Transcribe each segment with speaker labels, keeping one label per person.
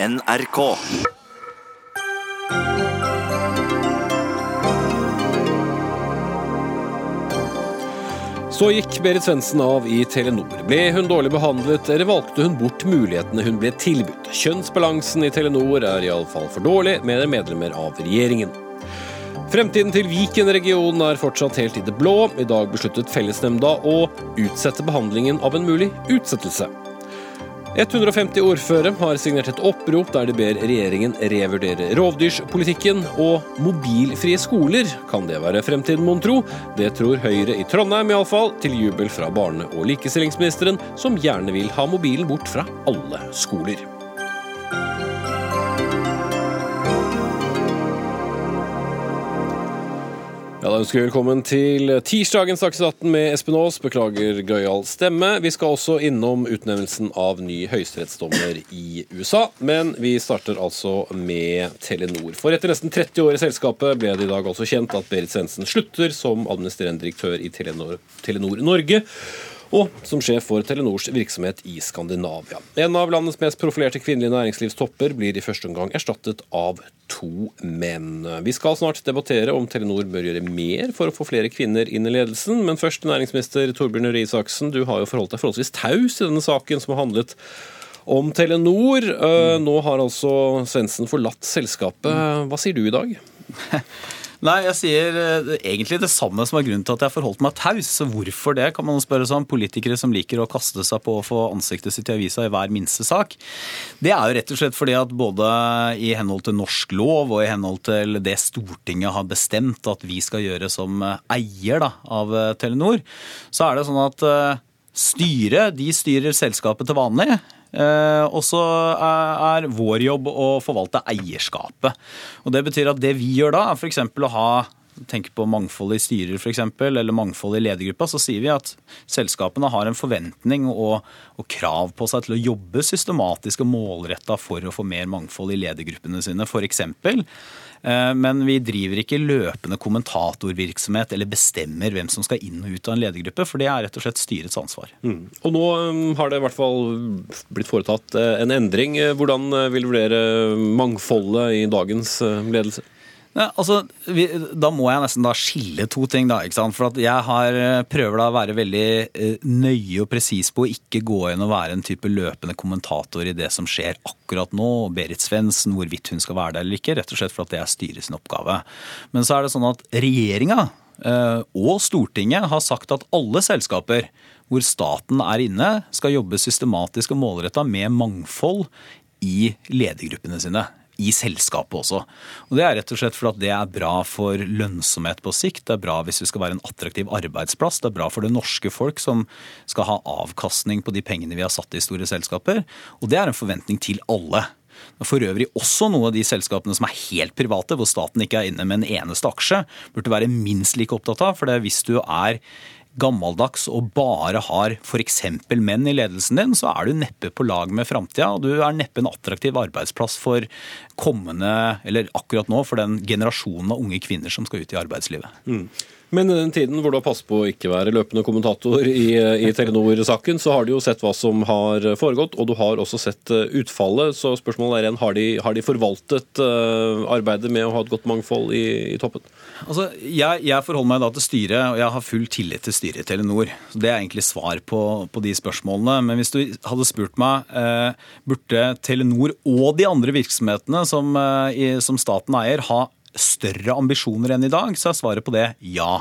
Speaker 1: NRK.
Speaker 2: Så gikk Berit Svendsen av i Telenor. Ble hun dårlig behandlet, eller valgte hun bort mulighetene hun ble tilbudt? Kjønnsbalansen i Telenor er iallfall for dårlig, mener medlemmer av regjeringen. Fremtiden til Viken-regionen er fortsatt helt i det blå. I dag besluttet fellesnemnda å utsette behandlingen av en mulig utsettelse. 150 ordførere har signert et opprop der de ber regjeringen revurdere rovdyrspolitikken og mobilfrie skoler. Kan det være fremtiden, mon tro? Det tror Høyre i Trondheim iallfall, til jubel fra barne- og likestillingsministeren, som gjerne vil ha mobilen bort fra alle skoler. Ja, da ønsker vi velkommen til tirsdagens Dagsnytt 18 med Espen Aas. Beklager gøyal stemme. Vi skal også innom utnevnelsen av ny høyesterettsdommer i USA. Men vi starter altså med Telenor. For etter nesten 30 år i selskapet ble det i dag altså kjent at Berit Svendsen slutter som administrerende direktør i Telenor, Telenor Norge og som sjef for Telenors virksomhet i Skandinavia. En av landets mest profilerte kvinnelige næringslivstopper blir i første omgang erstattet av to menn. Vi skal snart debattere om Telenor bør gjøre mer for å få flere kvinner inn i ledelsen, men først næringsminister Torbjørn Røe Isaksen, du har jo forholdt deg forholdsvis taus i denne saken som har handlet om Telenor. Nå har altså Svendsen forlatt selskapet. Hva sier du i dag?
Speaker 3: Nei, jeg sier eh, egentlig det samme som er grunnen til at jeg forholdt meg taus. Hvorfor det, kan man spørre seg om. Politikere som liker å kaste seg på å få ansiktet sitt i avisa i hver minste sak. Det er jo rett og slett fordi at både i henhold til norsk lov og i henhold til det Stortinget har bestemt at vi skal gjøre som eier da, av eh, Telenor, så er det sånn at eh, styret de styrer selskapet til vanlig. Eh, og så er vår jobb å forvalte eierskapet. Og Det betyr at det vi gjør da, er f.eks. å ha tenker på mangfold i styrer eksempel, eller mangfold i ledergruppa, så sier vi at selskapene har en forventning og, og krav på seg til å jobbe systematisk og målretta for å få mer mangfold i ledergruppene sine. Eh, men vi driver ikke løpende kommentatorvirksomhet eller bestemmer hvem som skal inn og ut av en ledergruppe, for det er rett og slett styrets ansvar.
Speaker 2: Mm. Og nå um, har det i hvert fall blitt foretatt eh, en endring. Hvordan eh, vil du vurdere mangfoldet i dagens ledelse?
Speaker 3: Ja, altså, vi, Da må jeg nesten skille to ting. da? For Jeg har eh, prøver da å være veldig eh, nøye og presis på å ikke gå inn og være en type løpende kommentator i det som skjer akkurat nå. Berit Svendsen, hvorvidt hun skal være der eller ikke. Rett og slett for at det er styret sin oppgave. Men så er det sånn at regjeringa eh, og Stortinget har sagt at alle selskaper hvor staten er inne, skal jobbe systematisk og målretta med mangfold i ledergruppene sine i selskapet også. Og Det er rett og slett for at det er bra for lønnsomhet på sikt. Det er bra hvis vi skal være en attraktiv arbeidsplass. Det er bra for det norske folk som skal ha avkastning på de pengene vi har satt i store selskaper. Og det er en forventning til alle. For øvrig også noe av de selskapene som er helt private, hvor staten ikke er inne med en eneste aksje, burde være minst like opptatt av. For hvis du er gammeldags og bare har f.eks. menn i ledelsen din, så er du neppe på lag med framtida. Og du er neppe en attraktiv arbeidsplass for kommende, eller akkurat nå, for den generasjonen av unge kvinner som skal ut i arbeidslivet. Mm.
Speaker 2: Men i den tiden hvor du har passet på å ikke være løpende kommentator i, i Telenor-saken, så har du jo sett hva som har foregått, og du har også sett eh, utfallet. Så spørsmålet er igjen, har de, har de forvaltet uh, arbeidet med å ha et godt mangfold i, i toppen?
Speaker 3: Altså, jeg, jeg, forholder meg da til styret, og jeg har full tillit til styret i Telenor. Så Det er egentlig svar på, på de spørsmålene. Men hvis du hadde spurt meg eh, burde Telenor og de andre virksomhetene som, eh, som staten eier, ha større ambisjoner enn i dag, så er svaret på det ja.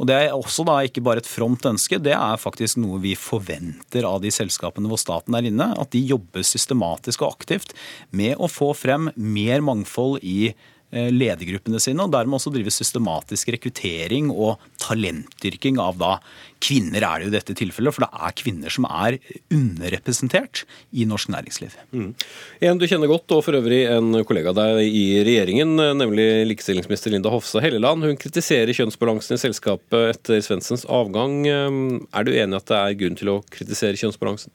Speaker 3: Og Det er også da ikke bare et fromt ønske, det er faktisk noe vi forventer av de selskapene hvor staten er inne. At de jobber systematisk og aktivt med å få frem mer mangfold i ledergruppene sine, og dermed også drive systematisk rekruttering og talentdyrking av da kvinner er det jo i dette tilfellet, for det er kvinner som er underrepresentert i norsk næringsliv. Mm.
Speaker 2: En du kjenner godt, og for øvrig en kollega av deg i regjeringen, nemlig likestillingsminister Linda Hofstad Helleland. Hun kritiserer kjønnsbalansen i selskapet etter Svendsens avgang. Er du enig at det er grunn til å kritisere kjønnsbalansen?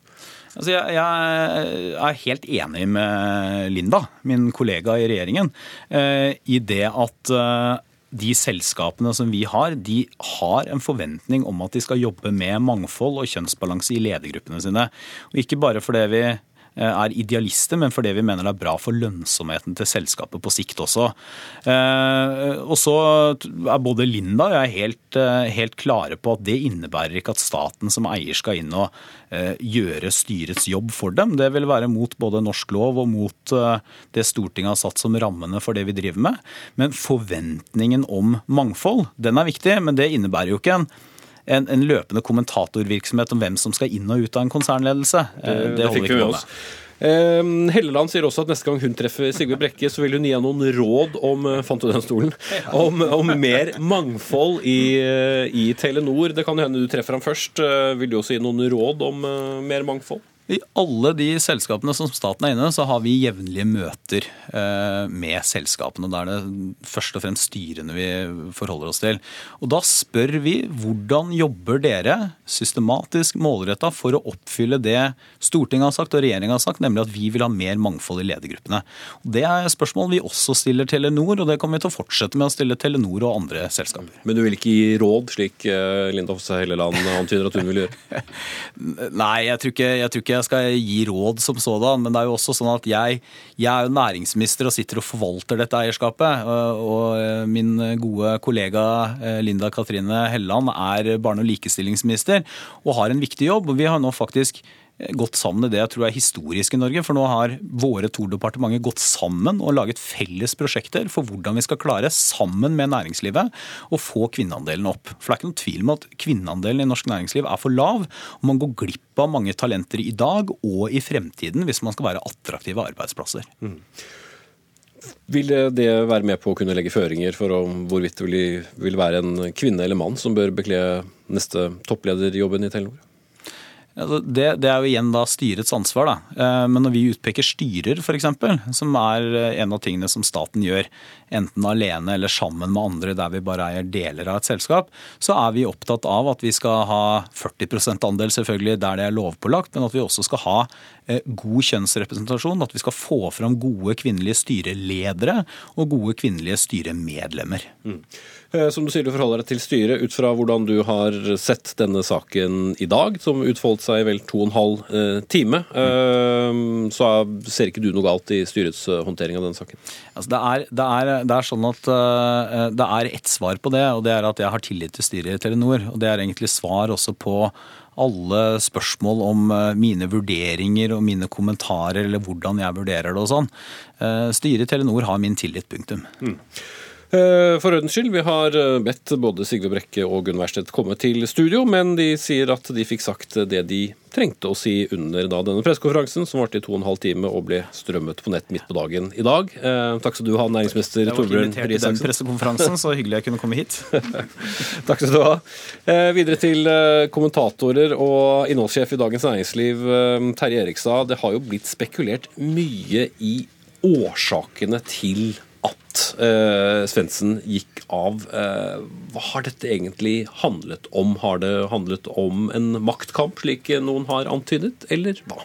Speaker 3: Altså jeg, jeg, er helt enig med Linda, min kollega i regjeringen, eh, i det at eh, de selskapene som vi har, de har en forventning om at de skal jobbe med mangfold og kjønnsbalanse i ledergruppene sine. Og ikke bare fordi vi er idealister, men fordi vi mener det er bra for lønnsomheten til selskapet på sikt også. Og så er både Linda og jeg helt, helt klare på at det innebærer ikke at staten som eier skal inn og gjøre styrets jobb for dem. Det vil være mot både norsk lov og mot det Stortinget har satt som rammene for det vi driver med. Men forventningen om mangfold, den er viktig, men det innebærer jo ikke en en, en, løpende kommentatorvirksomhet om hvem som skal inn og ut av en konsernledelse.
Speaker 2: Det, det, det holder ikke med. Oss. Uh, Helleland sier også at neste gang hun treffer Sigve Brekke, så vil hun gi henne noen råd om eh, fant du den stolen, om, om mer mangfold i, eh, i, Telenor. Det kan hende du treffer ham først. Uh, vil du også gi noen råd om uh, mer mangfold?
Speaker 3: I alle de selskapene som staten er inne så har vi jevnlige møter eh, med selskapene. Da er det først og fremst styrene vi forholder oss til. Og da spør vi hvordan jobber dere systematisk målretta for å oppfylle det Stortinget har sagt og regjeringa har sagt, nemlig at vi vil ha mer mangfold i ledergruppene. Og det er spørsmål vi også stiller Telenor, og det kommer vi til å fortsette med å stille Telenor og andre selskaper.
Speaker 2: Men du vil ikke gi råd, slik eh, Linda Hofstad Helleland antyder at hun vil gjøre?
Speaker 3: Nei, jeg tror ikke, jeg tror ikke jeg skal gi råd som sådan, men det er jo også sånn at jeg, jeg er jo næringsminister og sitter og forvalter dette eierskapet. Og min gode kollega eh, Linda Katrine Helleland er barne- og likestillingsminister og har en viktig jobb. og Vi har nå faktisk gått sammen i det jeg tror er historisk i Norge. For nå har våre to departementer gått sammen og laget felles prosjekter for hvordan vi skal klare, sammen med næringslivet, å få kvinneandelen opp. For det er ikke noen tvil om at kvinneandelen i norsk næringsliv er for lav. og Man går glipp av mange talenter i dag og i fremtiden hvis man skal være attraktive arbeidsplasser. Mm.
Speaker 2: Vil det være med på å kunne legge føringer for hvorvidt det vil være en kvinne eller mann som bør bekle neste topplederjobben i Telenor?
Speaker 3: Altså, det, det, er jo igjen da styrets ansvar. Da. Eh, men når vi utpeker styrer, f.eks., som er eh, en av tingene som staten gjør, enten alene eller sammen med andre der vi bare eier deler av et selskap, så er vi opptatt av at vi skal ha 40 andel selvfølgelig der det er lovpålagt, men at vi også skal ha eh, god kjønnsrepresentasjon. At vi skal få fram gode kvinnelige styreledere og gode kvinnelige styremedlemmer. Mm.
Speaker 2: Eh, som du sier, du forholder deg til styret ut fra hvordan du har sett denne saken i dag, som utfoldet seg i vel to og en halv eh, time. Eh, så ser ikke du noe galt i styrets håndtering av denne saken?
Speaker 3: Altså det, er, det, er, det, er, sånn at det er ett svar på det, og det er at jeg har tillit til styret i Telenor. Og det er egentlig svar også på alle spørsmål om mine vurderinger og mine kommentarer eller hvordan jeg vurderer det og sånn. Styret i Telenor har min tillit, punktum. Mm.
Speaker 2: Eh, for ordens skyld, vi har eh, bedt både Sigve Brekke og Gunn Wærsted komme til studio, men de sier at de fikk sagt det de trengte å si under da, denne pressekonferansen, som varte i to og en halv time og ble strømmet på nett midt på dagen i dag. Eh, takk skal du ha, næringsminister Torbjørn
Speaker 3: Røe Isaksen. Den pressekonferansen, så hyggelig jeg kunne komme hit.
Speaker 2: takk skal du ha. Eh, videre til kommentatorer og innholdssjef i Dagens Næringsliv, Terje Erikstad. Det har jo blitt spekulert mye i årsakene til at eh, Svendsen gikk av. Eh, hva har dette egentlig handlet om? Har det handlet om en maktkamp, slik noen har antydet, eller hva?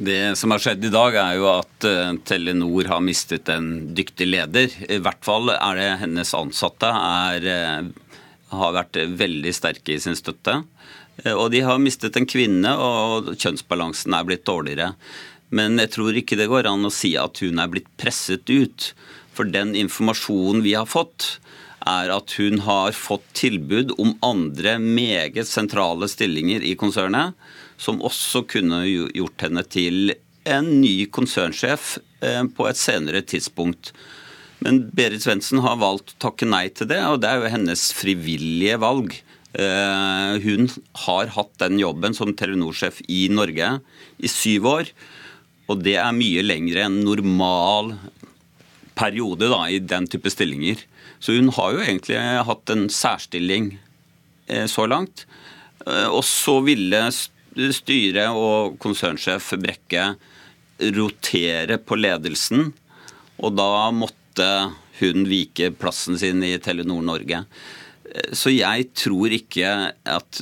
Speaker 1: Det som har skjedd i dag, er jo at uh, Telenor har mistet en dyktig leder. I hvert fall er det hennes ansatte er, har vært veldig sterke i sin støtte. Og de har mistet en kvinne, og kjønnsbalansen er blitt dårligere. Men jeg tror ikke det går an å si at hun er blitt presset ut. For den informasjonen vi har fått, er at hun har fått tilbud om andre meget sentrale stillinger i konsernet, som også kunne gjort henne til en ny konsernsjef eh, på et senere tidspunkt. Men Berit Svendsen har valgt å takke nei til det, og det er jo hennes frivillige valg. Eh, hun har hatt den jobben som Telenor-sjef i Norge i syv år. Og det er mye lengre enn normal periode da, i den type stillinger. Så hun har jo egentlig hatt en særstilling eh, så langt. Eh, og så ville styret og konsernsjef Brekke rotere på ledelsen, og da måtte hun vike plassen sin i Telenor Norge. Eh, så jeg tror ikke at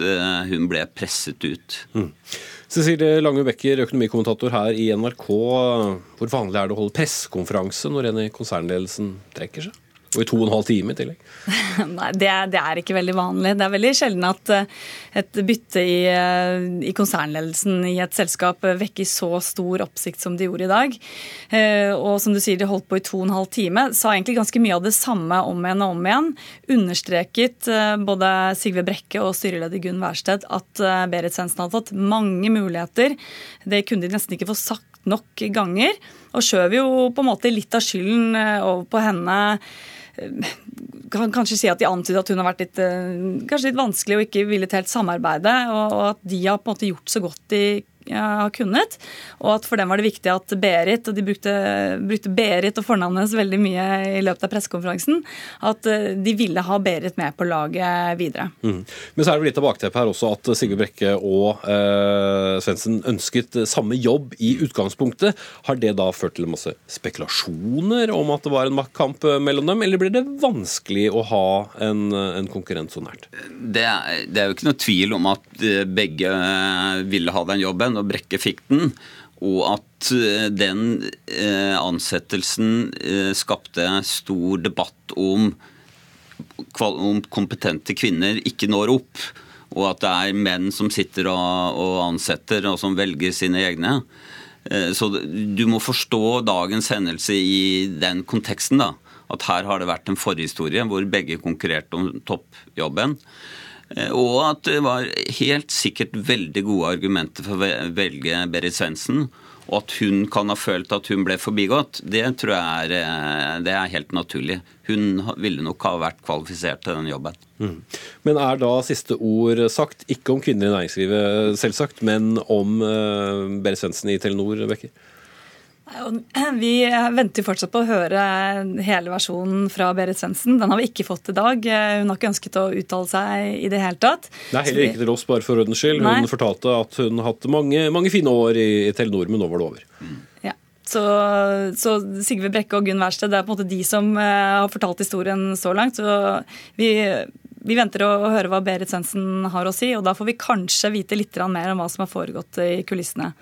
Speaker 1: hun ble presset ut. Mm.
Speaker 2: Cecilie Lange Becker, økonomikommentator her i NRK. Hvor vanlig er det å holde pressekonferanse når en i konsernledelsen trekker seg? Og i to og en halv time i tillegg.
Speaker 4: Nei, det det er, ikke veldig vanlig. Det er veldig sjelden at eh, et bytte i, eh, i, konsernledelsen i et selskap vekker så stor oppsikt som det gjorde i dag. Eh, og som du sier, de holdt på i to og en halv time. Sa egentlig ganske mye av det samme om igjen og om igjen. Understreket både Sigve Brekke og styreleder Gunn Wærsted at Berit Svendsen hadde fått mange muligheter. Det kunne de nesten ikke få sagt nok ganger. Og skjøv jo på en måte litt av skylden over på henne kan kanskje si at de antyder at hun har vært litt, eh, kanskje litt vanskelig og ikke villet helt samarbeide. Og at de har på en måte gjort så godt de har kunnet. Og at for dem var det viktig at Berit, og de brukte, brukte Berit og fornavnet hennes veldig mye i løpet av pressekonferansen, at eh, de ville ha Berit med på laget videre. Mm.
Speaker 2: Men så er det litt av bakteppet her også at Sigurd Brekke og eh, Svendsen ønsket samme jobb i utgangspunktet. Har det da ført til masse spekulasjoner om at det var en maktkamp mellom dem, eller blir det vanskelig å ha en, en konkurrent så nært?
Speaker 1: Det er, det er jo ikke noe tvil om at begge ville ha den jobben og Brekke fikk den. Og at eh, den eh, ansettelsen eh, skapte stor debatt om, om kompetente kvinner ikke når opp. Og at det er menn som sitter og, ansetter, og som velger sine egne. Så du må forstå dagens hendelse i den konteksten. da, At her har det vært en forhistorie hvor begge konkurrerte om toppjobben. Eh, og at det var helt sikkert veldig gode argumenter for å velge Berit Svendsen. Og at hun kan ha følt at hun ble forbigått, det tror jeg er, eh, er helt naturlig. Hun ville nok ha vært kvalifisert til den jobben. Mm.
Speaker 2: Men er da siste ord sagt, ikke om kvinner i næringslivet selvsagt, men om uh, Berit Svendsen i Telenor, Bekker?
Speaker 4: Vi venter fortsatt på å høre hele versjonen fra Berit Svendsen. Den har vi ikke fått i dag. Hun har ikke ønsket å uttale seg i det hele tatt.
Speaker 2: Nei, heller ikke til oss, bare for ordens skyld. Hun Nei. fortalte at hun har hatt mange, mange, fine år i, Telenor, men nå var det over.
Speaker 4: Ja. Så, så, Sigve Brekke og Gunn Wærsted er på en måte de som uh, har fortalt historien så langt. Så vi, vi venter å høre hva Berit Svendsen har å si, og da får vi kanskje vite litt mer om hva som har foregått i kulissene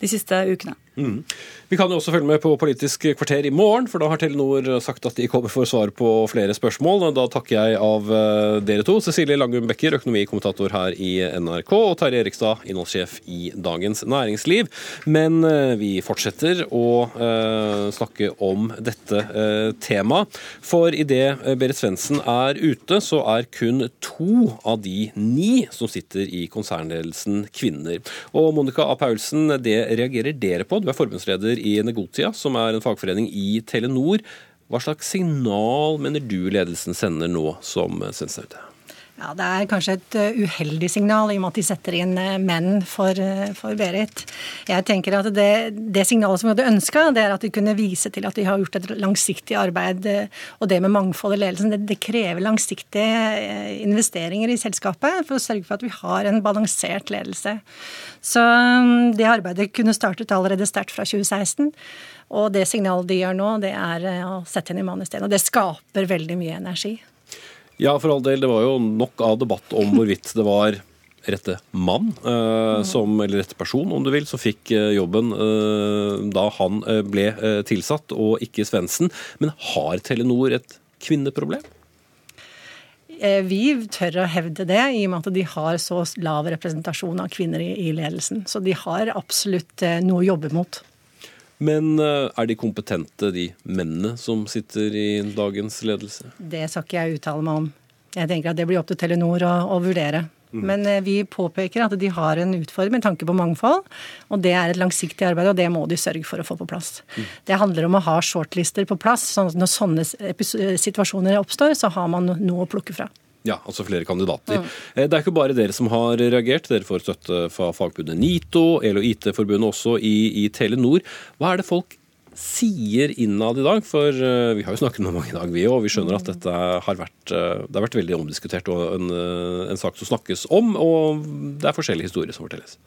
Speaker 4: de siste ukene. Mm.
Speaker 2: Vi kan jo også følge med på Politisk kvarter i morgen, for da har Telenor sagt at de kommer for svar på flere spørsmål. Da takker jeg av eh, dere to. Cecilie Langum Bekker, økonomikommentator her i NRK, og Terje Erikstad, innholdssjef i Dagens Næringsliv. Men eh, vi fortsetter å uh, snakke om dette uh, temaet. For idet Berit Svendsen er ute, så er kun to av de ni som sitter i konsernledelsen, kvinner. Og Monica A. Paulsen, det reagerer dere på? Du er forbundsleder i Negotia, som er en fagforening i Telenor. Hva slags signal mener du ledelsen sender nå som sendes?
Speaker 5: Ja, Det er kanskje et uh, uheldig signal i og med at de setter inn uh, menn for, uh, for, Berit. Jeg tenker at det, det signalet som vi hadde ønska, er at de kunne vise til at de har gjort et langsiktig arbeid. Og det med mangfold i ledelsen, det, det krever langsiktige investeringer i selskapet for å sørge for at vi har en balansert ledelse. Så um, det arbeidet kunne startet allerede sterkt fra 2016. Og det signalet de gjør nå, det er å sette inn i mann isteden. Og det skaper veldig mye energi.
Speaker 2: Ja, for all del. Det var jo nok av debatt om hvorvidt det var rette mann, eh, som, eller rette person om du vil, som fikk eh, jobben eh, da han eh, ble eh, tilsatt, og ikke Svendsen. Men har Telenor et kvinneproblem?
Speaker 5: Eh, vi tør å hevde det, i og med at de har så lav representasjon av kvinner i, i ledelsen. Så de har absolutt noe å jobbe mot.
Speaker 2: Men eh, er de kompetente, de mennene som sitter i dagens ledelse?
Speaker 5: Det skal ikke jeg uttale meg om. Jeg tenker at det blir opp til Telenor å, å vurdere. Mm. Men eh, vi påpeker at de har en utfordring med tanke på mangfold. Og det er et langsiktig arbeid, og det må de sørge for å få på plass. Mm. Det handler om å ha shortlister på plass, sånn at når sånne situasjoner oppstår, så har man noe å plukke fra.
Speaker 2: Ja, altså flere kandidater. Mm. Det er ikke bare dere som har reagert. Dere får støtte fra fagforbundet NITO, EL og IT-forbundet også i, i, Telenor. Hva er det folk sier innad i dag? For uh, vi har jo snakket med mange i dag, vi òg. Vi skjønner at dette har vært, uh, det har vært veldig omdiskutert og en, en sak som snakkes om. Og det er forskjellige historier som fortelles.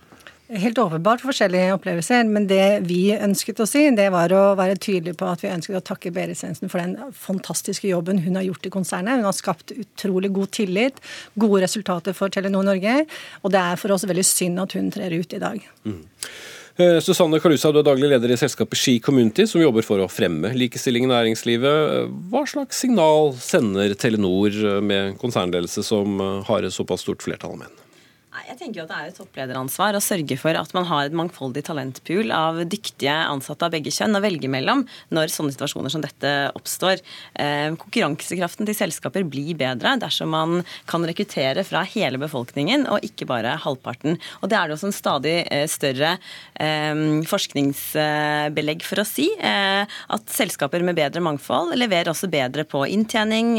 Speaker 5: Helt åpenbart forskjellige opplevelser, men det vi ønsket å si, det var å være tydelig på at vi ønsket å takke Berit Svendsen for den fantastiske jobben hun har gjort i konsernet. Hun har skapt utrolig god tillit, gode resultater for Telenor Norge, og det er for oss veldig synd at hun trer ut i dag. Mm.
Speaker 2: Eh, Susanne Kalusa, du er daglig leder i selskapet Ski Community, som jobber for å fremme likestilling i næringslivet. Hva slags signal sender Telenor eh, med konsernledelse som eh, har et såpass stort flertall av menn?
Speaker 6: Jeg tenker jo at Det er et topplederansvar å sørge for at man har et mangfoldig talentpool av dyktige ansatte av begge kjønn å velge mellom når sånne situasjoner som dette oppstår. Eh, konkurransekraften til selskaper blir bedre dersom man kan rekruttere fra hele befolkningen og ikke bare halvparten. Og Det er det også en stadig eh, større eh, forskningsbelegg for å si. At selskaper med bedre mangfold leverer også bedre på inntjening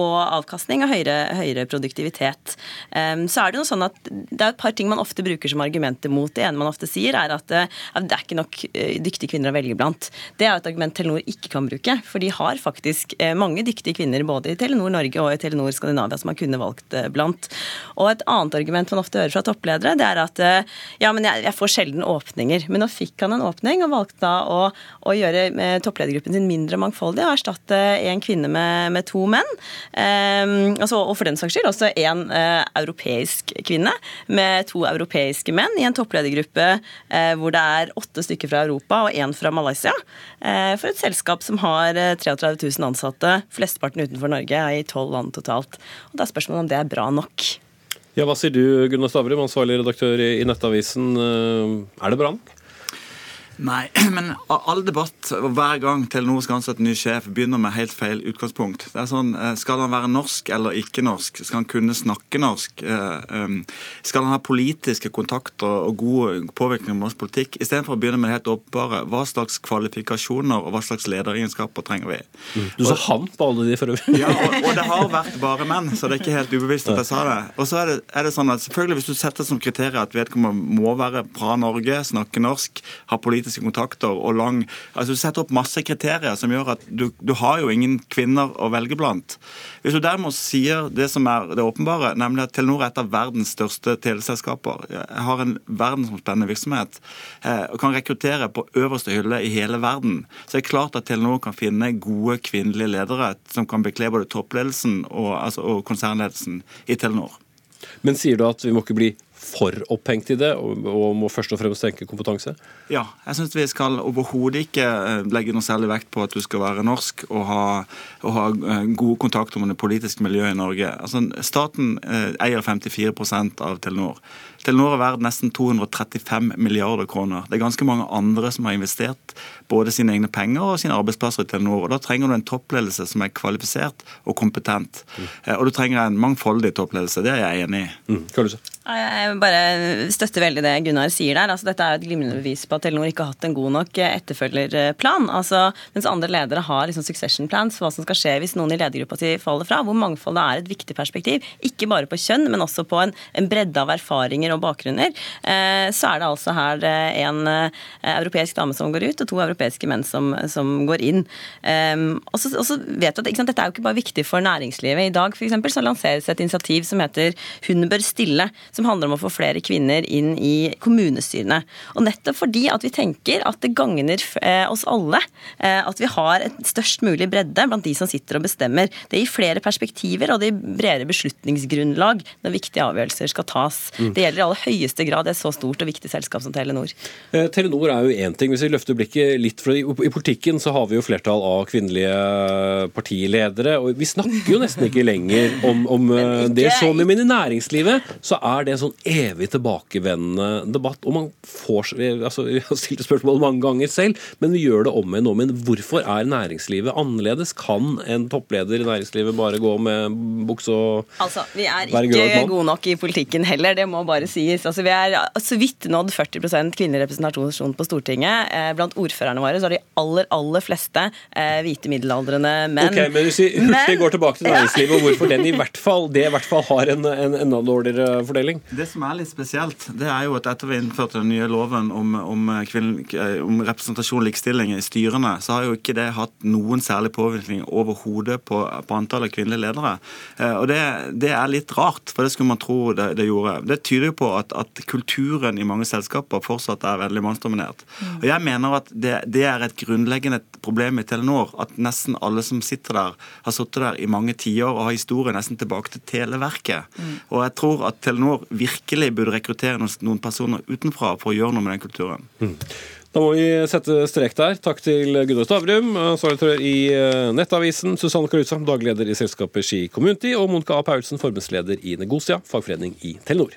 Speaker 6: og avkastning og høyere, høyere produktivitet. Så er det noe sånn at det er et par ting man ofte bruker som argumenter mot. Det ene man ofte sier, er at det er ikke nok dyktige kvinner å velge blant. Det er et argument Telenor ikke kan bruke. For de har faktisk mange dyktige kvinner både i Telenor Norge og i Telenor Skandinavia som man kunne valgt blant. Og et annet argument man ofte hører fra toppledere, det er at ja, men jeg, får sjelden åpninger. Men nå fikk han en åpning og valgte da å, å gjøre toppledergruppen sin mindre mangfoldig og erstatte en kvinne med, med to menn. Um, altså, og for den saks skyld også en uh, europeisk kvinne med to europeiske menn i en toppledergruppe uh, hvor det er åtte stykker fra Europa og én fra Malaysia. Uh, for et selskap som har 33 000 ansatte, flesteparten utenfor Norge, i tolv land totalt. Og Da er spørsmålet om det er bra nok.
Speaker 2: Ja, Hva sier du, Gunnar Stavrum, ansvarlig redaktør i Nettavisen. Er det bra nok?
Speaker 7: Nei, men all debatt hver gang Telenor skal ansette ny sjef, begynner med helt feil utgangspunkt. Det er sånn, Skal han være norsk eller ikke norsk? Skal han kunne snakke norsk? Skal han ha politiske kontakter og god påvirkning på norsk politikk? Istedenfor å begynne med det helt åpenbare. Hva slags kvalifikasjoner og hva slags lederegenskaper trenger vi?
Speaker 2: Du sa han på alle de for øvrig.
Speaker 7: Ja, og, og, det har vært bare menn, så det er ikke helt ubevisst at jeg sa det. Og så er det, er det sånn at selvfølgelig Hvis du setter som kriterium at vedkommende må være fra Norge, snakke norsk, ha politisk politiske kontakter og lang altså Du setter opp masse kriterier som gjør at du, du har jo ingen kvinner å velge blant. Hvis du derimot sier det som er det åpenbare, nemlig at Telenor er et av verdens største teleselskaper, har en verdensomspennende virksomhet eh, og kan rekruttere på øverste hylle i hele verden, så er det klart at Telenor kan finne gode kvinnelige ledere som kan bekle både toppledelsen og, altså, og konsernledelsen i Telenor.
Speaker 2: Men sier du at vi må ikke bli for opphengt i det, og, og må først og fremst tenke kompetanse?
Speaker 7: Ja, jeg syns vi skal overhodet ikke eh, legge noe særlig vekt på at du skal være norsk og ha, og ha eh, gode kontakter med det politiske miljøet i Norge. Altså, staten eh, eier 54% av Telenor. Telenor er verdt nesten 235 milliarder kroner. Det er ganske mange andre som har investert både sine egne penger og sine arbeidsplasser i Telenor. og Da trenger du en toppledelse som er kvalifisert og kompetent. Mm. Og du trenger en mangfoldig toppledelse. Det er jeg enig i.
Speaker 2: Mm.
Speaker 6: Jeg bare støtter veldig det Gunnar sier der. Altså, dette er jo et glimrende bevis på at Telenor ikke har hatt en god nok etterfølgerplan. Altså, mens andre ledere har liksom succession plans for hva som skal skje hvis noen i ledergruppa si faller fra, hvor mangfoldet er et viktig perspektiv. Ikke bare på kjønn, men også på en, en bredde av erfaringer og bakgrunner. Eh, så er det altså her eh, en eh, europeisk dame som går ut, og to europeiske menn som, som går inn. Og så, vet du at sant, Dette er jo ikke bare viktig for næringslivet. I dag for eksempel, så lanseres et initiativ som heter Hun bør stille som handler om å få flere kvinner inn i kommunestyrene. Og nettopp fordi at vi tenker at det gagner oss alle at vi har et størst mulig bredde blant de som sitter og bestemmer. Det gir flere perspektiver, og det gir bredere beslutningsgrunnlag når viktige avgjørelser skal tas. Mm. Det gjelder i aller høyeste grad et så stort og viktig selskap som Telenor.
Speaker 2: Eh, Telenor er jo én ting. Hvis vi løfter blikket litt, for i politikken så har vi jo flertall av kvinnelige partiledere. og Vi snakker jo nesten ikke lenger om, om ikke, det. Så med i næringslivet så er det en sånn evig tilbakevendende debatt. og man får, altså, Vi har stilt spørsmål mange ganger selv, men vi gjør det om igjen om igjen. Hvorfor er næringslivet annerledes? Kan en toppleder i næringslivet bare gå med bukse og
Speaker 6: altså, Vi er ikke gode nok i politikken heller, det må bare sies. Altså, vi er så vidt nådd 40 kvinnelig representasjon på Stortinget. Eh, blant ordførerne våre så er de aller, aller fleste eh, hvite middelaldrende menn.
Speaker 2: Ok, Men hvis vi hurtig går tilbake til næringslivet, og hvorfor den i hvert fall, det i hvert fall har en, en enda dårligere fordeling?
Speaker 7: Det som er litt spesielt, det er jo at etter vi innførte den nye loven om, om, kvinne, om representasjon og likestilling i styrene, så har jo ikke det hatt noen særlig påvirkning overhodet på, på antallet kvinnelige ledere. Eh, og det, det, er litt rart, for det skulle man tro det, det gjorde. Det tyder jo på at, at, kulturen i mange selskaper fortsatt er veldig mannsdominert. Og jeg mener at det, det er et grunnleggende problem i Telenor. At nesten alle som sitter der, har sittet der i mange tiår og har historie nesten tilbake til Televerket. Mm. Og jeg tror at Telenor virkelig burde rekruttere noen personer utenfra for å gjøre noe med den kulturen. Mm.
Speaker 2: Da må vi sette strek der. Takk til Gunnar Stavrum, ansvarlig i eh, Nettavisen, Susanne Karuza, daglig leder i selskapet Ski Community, og Monica A. Paulsen, forbundsleder i Negosia, fagforening i Telenor.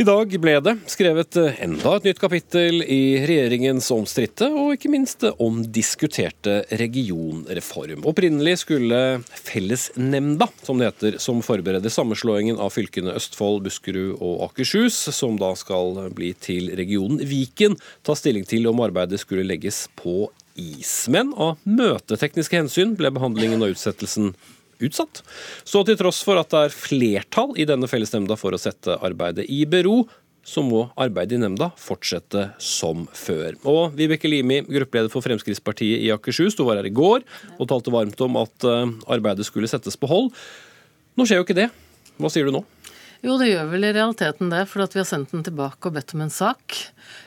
Speaker 2: I dag ble det skrevet enda et nytt kapittel i regjeringens omstridte og ikke minst omdiskuterte regionreform. Opprinnelig skulle fellesnemnda, som det heter, som forbereder sammenslåingen av fylkene Østfold, Buskerud og Akershus, som da skal bli til regionen Viken, ta stilling til om arbeidet skulle legges på is. Men av møtetekniske hensyn ble behandlingen og utsettelsen utsatt. Så til tross for at det er flertall i denne fellesnemnda for å sette arbeidet i bero, så må arbeidet i nemnda fortsette som før. Og Vibeke Limi, gruppeleder for Fremskrittspartiet i Akershus, du var her i går og talte varmt om at eh, arbeidet skulle settes på hold. Nå skjer jo ikke det. Hva sier du nå?
Speaker 8: Jo, det gjør vel i realiteten det, for vi har sendt den tilbake og bedt om en sak.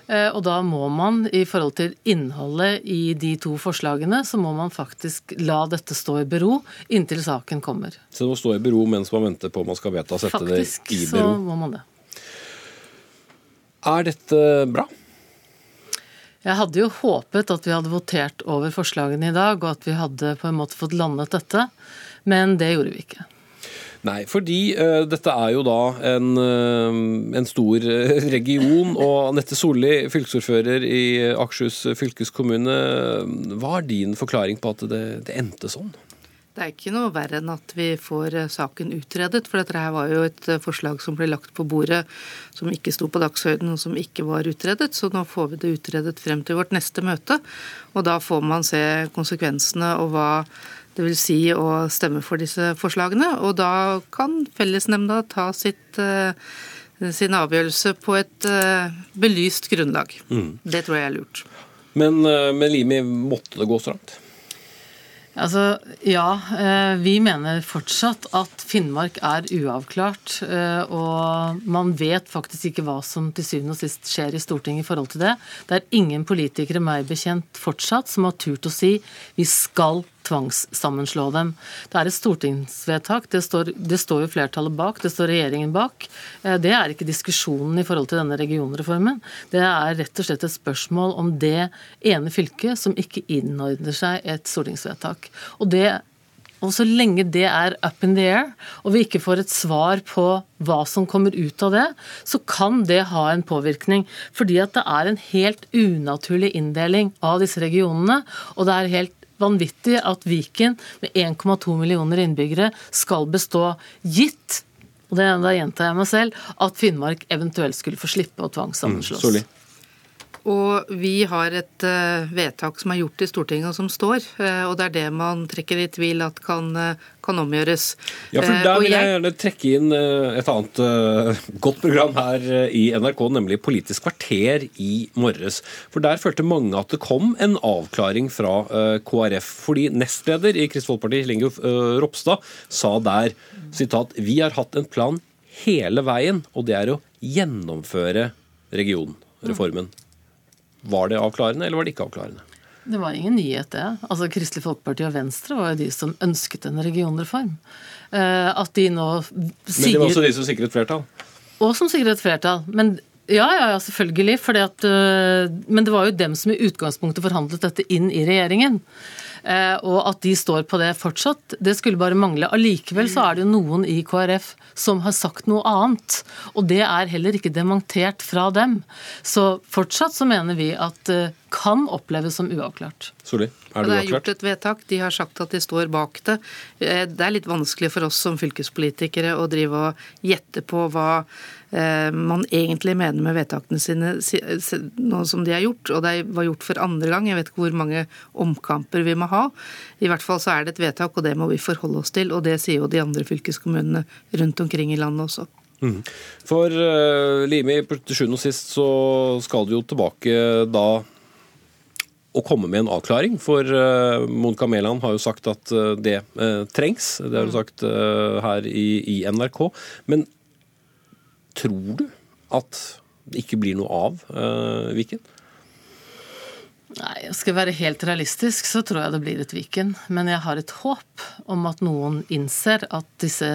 Speaker 8: Eh, og da må man, i forhold til innholdet i de to forslagene, så må man faktisk la dette stå i bero inntil saken kommer.
Speaker 2: Så det må stå i bero mens man venter på om man skal vedta å sette
Speaker 8: faktisk,
Speaker 2: det i bero?
Speaker 8: Faktisk så må man det.
Speaker 2: Er dette bra?
Speaker 8: Jeg hadde jo håpet at vi hadde votert over forslagene i dag, og at vi hadde på en måte fått landet dette, men det gjorde vi ikke.
Speaker 2: Nei, fordi uh, dette er jo da en, uh, en, stor eh, region. Og Anette Solli, fylkesordfører i Akershus fylkeskommune. Hva er din forklaring på at det, det endte sånn?
Speaker 9: Det er ikke noe verre enn at vi får saken utredet. For dette her var jo et forslag som ble lagt på bordet som ikke sto på dagsordenen og som ikke var utredet. Så nå får vi det utredet frem til vårt neste møte. Og da får man se konsekvensene og hva det vil Si å stemme for disse forslagene. Og da kan fellesnemnda ta sitt, eh, sin avgjørelse på et eh, belyst grunnlag. Mm. Det tror jeg er lurt.
Speaker 2: Men, med men Limi, måtte det gå så langt?
Speaker 8: Altså, Ja, vi mener fortsatt at Finnmark er uavklart. Og man vet faktisk ikke hva som til syvende og sist skjer i Stortinget i forhold til det. Det er ingen politikere meg bekjent fortsatt som har turt å si vi skal tvangssammenslå dem. Det er et stortingsvedtak, det står, det står, jo flertallet bak, det står regjeringen bak. Eh, det er ikke diskusjonen i forhold til denne regionreformen. Det er rett og slett et spørsmål om det ene fylket som ikke innordner seg et stortingsvedtak. Og det og så lenge det er up in the air, og vi ikke får et svar på hva som kommer ut av det, så kan det ha en påvirkning. Fordi at det er en helt unaturlig inndeling av disse regionene. Og det er helt vanvittig at Viken med 1,2 millioner innbyggere skal bestå, gitt og det, da gjentar jeg meg selv, at Finnmark eventuelt skulle få slippe å tvangssammenslås. Mm,
Speaker 9: og vi har et uh, vedtak som er gjort i Stortinget, og som står. Uh, og det er det man trekker i tvil at kan, uh, kan omgjøres.
Speaker 2: Ja, for Der vil jeg gjerne trekke inn et annet godt program her i NRK, nemlig Politisk kvarter i morges. For der følte mange at det kom en avklaring fra KrF. Fordi nestleder i Kristelig Folkeparti, Lingo Ropstad, sa der sitat, Vi har hatt en plan hele veien, og det er å gjennomføre regionreformen. Var det avklarende, eller var det ikke avklarende?
Speaker 8: Det var ingen nyhet, det. Altså, Kristelig Folkeparti og Venstre var jo de som ønsket en regionreform. Eh, at de nå
Speaker 2: sier Men det var også de som sikret flertall?
Speaker 8: Og som sikret flertall. Men ja, ja, ja selvfølgelig. At, eh, men det var jo dem som i utgangspunktet forhandlet dette inn i regjeringen. Eh, og at de står på det fortsatt, det skulle bare mangle. Allikevel så er det jo noen i KrF som har sagt noe annet. Og det er heller ikke dementert fra dem. Så fortsatt så mener vi at det kan oppleves som uavklart.
Speaker 2: Soli, er
Speaker 9: det, det er gjort et vedtak. De har sagt at de står bak det. Eh, det er litt vanskelig for oss som fylkespolitikere å drive og gjette på hva Eh, man egentlig mener med vedtakene sine nå som de er gjort. Og det var gjort for andre gang. Jeg vet ikke hvor mange omkamper vi må ha. I hvert fall så er det et vedtak, og det må vi forholde oss til. Og det sier jo de andre fylkeskommunene rundt omkring i landet også. Mm.
Speaker 2: For uh, Limi, til sjuende og sist så skal du jo tilbake da å komme med en avklaring. For uh, Monica Mæland har jo sagt at uh, det uh, trengs. Det har hun sagt her i, i, NRK. Men tror du at det ikke blir noe av Viken?
Speaker 8: Nei, Skal jeg være helt realistisk, så tror jeg det blir et Viken. Men jeg har et håp om at noen innser at disse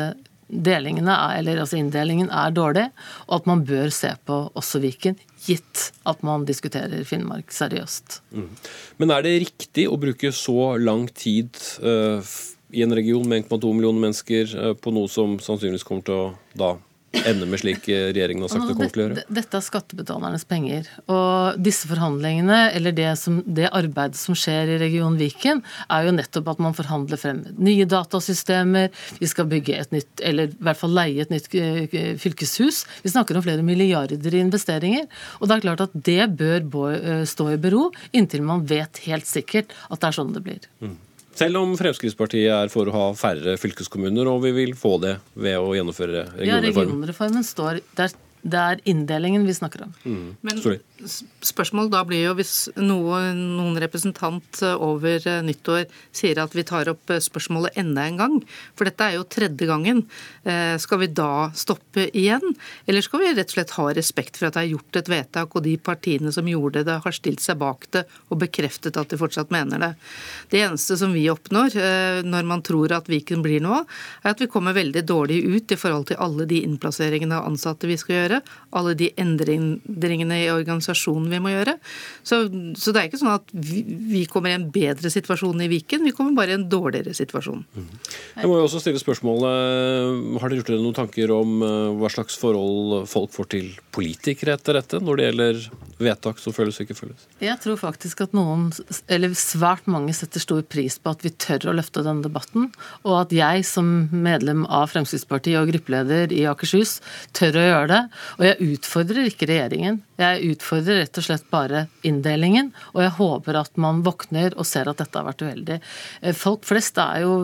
Speaker 8: delingene, eller altså inndelingen er dårlig, og at man bør se på også Viken, gitt at man diskuterer Finnmark seriøst. Mm.
Speaker 2: Men er det riktig å bruke så lang tid uh, i en region med 1,2 millioner mennesker uh, på noe som sannsynligvis kommer til å da ende med slik eh, regjeringen har sagt det kommer til å gjøre?
Speaker 8: Dette er skattebetalernes penger. Og disse forhandlingene, eller det, som, det, arbeidet som skjer i region Viken, er jo nettopp at man forhandler frem nye datasystemer, vi skal bygge et nytt, eller i hvert fall leie et nytt eh, fylkeshus. Vi snakker om flere milliarder i investeringer. Og det er klart at det bør eh, stå i bero inntil man vet helt sikkert at det er sånn det blir. Mm.
Speaker 2: Selv om Fremskrittspartiet er for å ha færre fylkeskommuner, og vi vil få det ved å gjennomføre regionreformen. Ja,
Speaker 8: regionreformen står der det er inndelingen vi snakker om. Mm.
Speaker 9: Men spørsmålet da blir jo hvis noe, noen representant eh, over eh, nyttår sier at vi tar opp eh, spørsmålet enda en gang, for dette er jo tredje gangen, skal vi da stoppe igjen? Eller skal vi rett og slett ha respekt for at det er gjort et vedtak, og de partiene som gjorde det, har stilt seg bak det og bekreftet at de fortsatt mener det? Det eneste som vi oppnår når man tror at Viken blir noe, er at vi kommer veldig dårlig ut i forhold til alle de innplasseringene av ansatte vi skal gjøre, alle de endringene i organisasjonen vi må gjøre. Så, så det er ikke sånn at vi, vi, kommer i en bedre situasjon i Viken, vi kommer bare i en dårligere situasjon. Mm.
Speaker 2: Jeg må jo også stille spørsmålet, Har dere gjort dere noen tanker om eh, hva slags forhold folk får til politikere etter dette, når det gjelder vedtak som føles og ikke føles?
Speaker 8: Jeg tror faktisk at noen, eller svært mange, setter stor pris på at vi tør å løfte denne debatten, og at jeg som medlem av Fremskrittspartiet og gruppeleder i Akershus tør å gjøre det. Og jeg utfordrer ikke regjeringen. Jeg utfordrer rett og slett bare inndelingen. Og jeg håper at man våkner og ser at dette har vært uheldig. Eh, folk flest er jo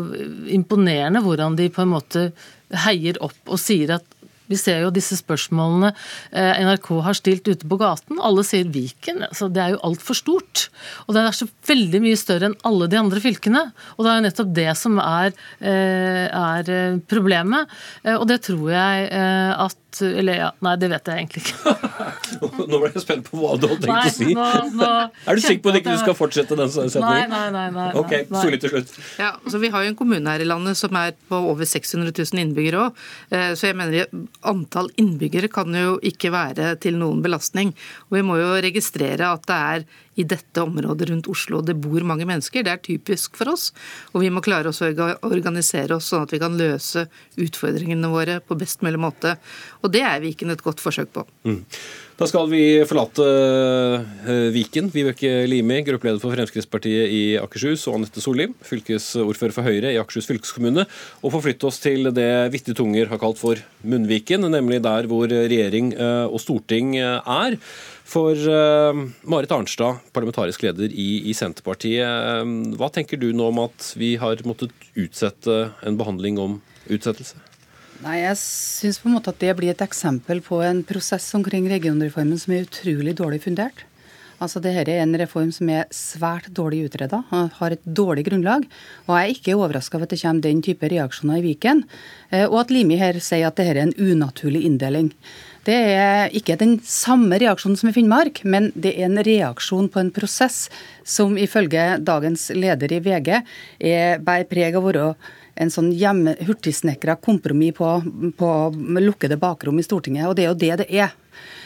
Speaker 8: imponerende hvordan de på en måte heier opp og sier at vi ser jo disse spørsmålene eh, NRK har stilt ute på gaten. Alle sier Viken. Altså det er jo altfor stort. Og det er så veldig mye større enn alle de andre fylkene. Og det er jo nettopp det som er, eh, er problemet. Og det tror jeg at eller ja, nei, det vet jeg egentlig ikke.
Speaker 2: nå ble jeg spent på hva du hadde tenkt nei, å si. Nå, nå er du sikker på at ikke du skal fortsette den setningen?
Speaker 8: Nei, nei, nei. nei,
Speaker 2: ok, solid til slutt.
Speaker 9: Ja, så Vi har jo en kommune her i landet som er på over 600 000 innbyggere òg. Eh, så jeg mener antall innbyggere kan jo ikke være til noen belastning. Og vi må jo registrere at det er i dette området rundt Oslo det bor mange mennesker. Det er typisk for oss. Og vi må klare oss å organisere oss sånn at vi kan løse utfordringene våre på best mulig måte. Og det er Viken et godt forsøk på. Mm.
Speaker 2: Da skal vi forlate uh, Viken. Vibeke Limi, gruppeleder for Fremskrittspartiet i Akershus, og Anette Sollim, fylkesordfører for Høyre i Akershus fylkeskommune, og forflytte oss til det vittige tunger har kalt for Munnviken, nemlig der hvor regjering uh, og storting uh, er. For Marit Arnstad, parlamentarisk leder i, i Senterpartiet, hva tenker du nå om at vi har måttet utsette en behandling om utsettelse?
Speaker 10: Nei, Jeg syns på en måte at det blir et eksempel på en prosess omkring regionreformen som er utrolig dårlig fundert. Altså, Dette er en reform som er svært dårlig utreda, har et dårlig grunnlag. Og jeg er ikke overraska over at det kommer den type reaksjoner i Viken. Eh, og at Limi her sier at dette er en unaturlig inndeling. Det er ikke den samme reaksjonen som i Finnmark, men det er en reaksjon på en prosess som ifølge dagens leder i VG er bærer preg av å være en sånn hurtigsnekra kompromiss på, på lukkede bakrom i Stortinget. Og det er jo det det er.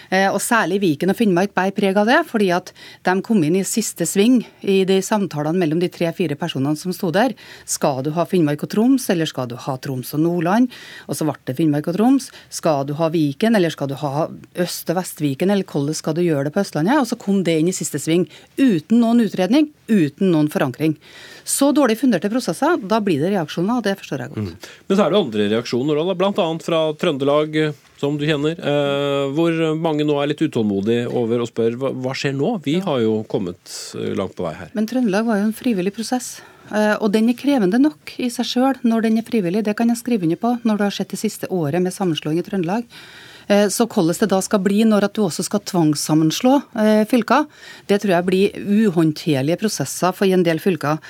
Speaker 10: Eh, og Særlig Viken og Finnmark bærer preg av det, fordi at de kom inn i siste sving i de samtalene mellom de tre-fire personene som sto der. Skal du ha Finnmark og Troms, eller skal du ha Troms og Nordland? Og så ble det Finnmark og Troms. Skal du ha Viken, eller skal du ha Øst- og Vest-Viken, eller hvordan skal du gjøre det på Østlandet? Og så kom det inn i siste sving, uten noen utredning, uten noen forankring. Så dårlig funderte prosesser, da blir det reaksjoner, og det forstår jeg godt. Mm.
Speaker 2: Men så er det andre reaksjoner, bl.a. fra Trøndelag som du kjenner, eh, hvor mange nå er litt utålmodige over og spør hva skjer nå? Vi har jo kommet eh, langt på vei her.
Speaker 10: Men Trøndelag var jo en frivillig prosess. Eh, og den er krevende nok i seg sjøl når den er frivillig. Det kan jeg skrive under på når du har sett det siste året med sammenslåing i Trøndelag. Så hvordan det da skal bli når at du også skal tvangssammenslå fylker, det tror jeg blir uhåndterlige prosesser for en del fylker.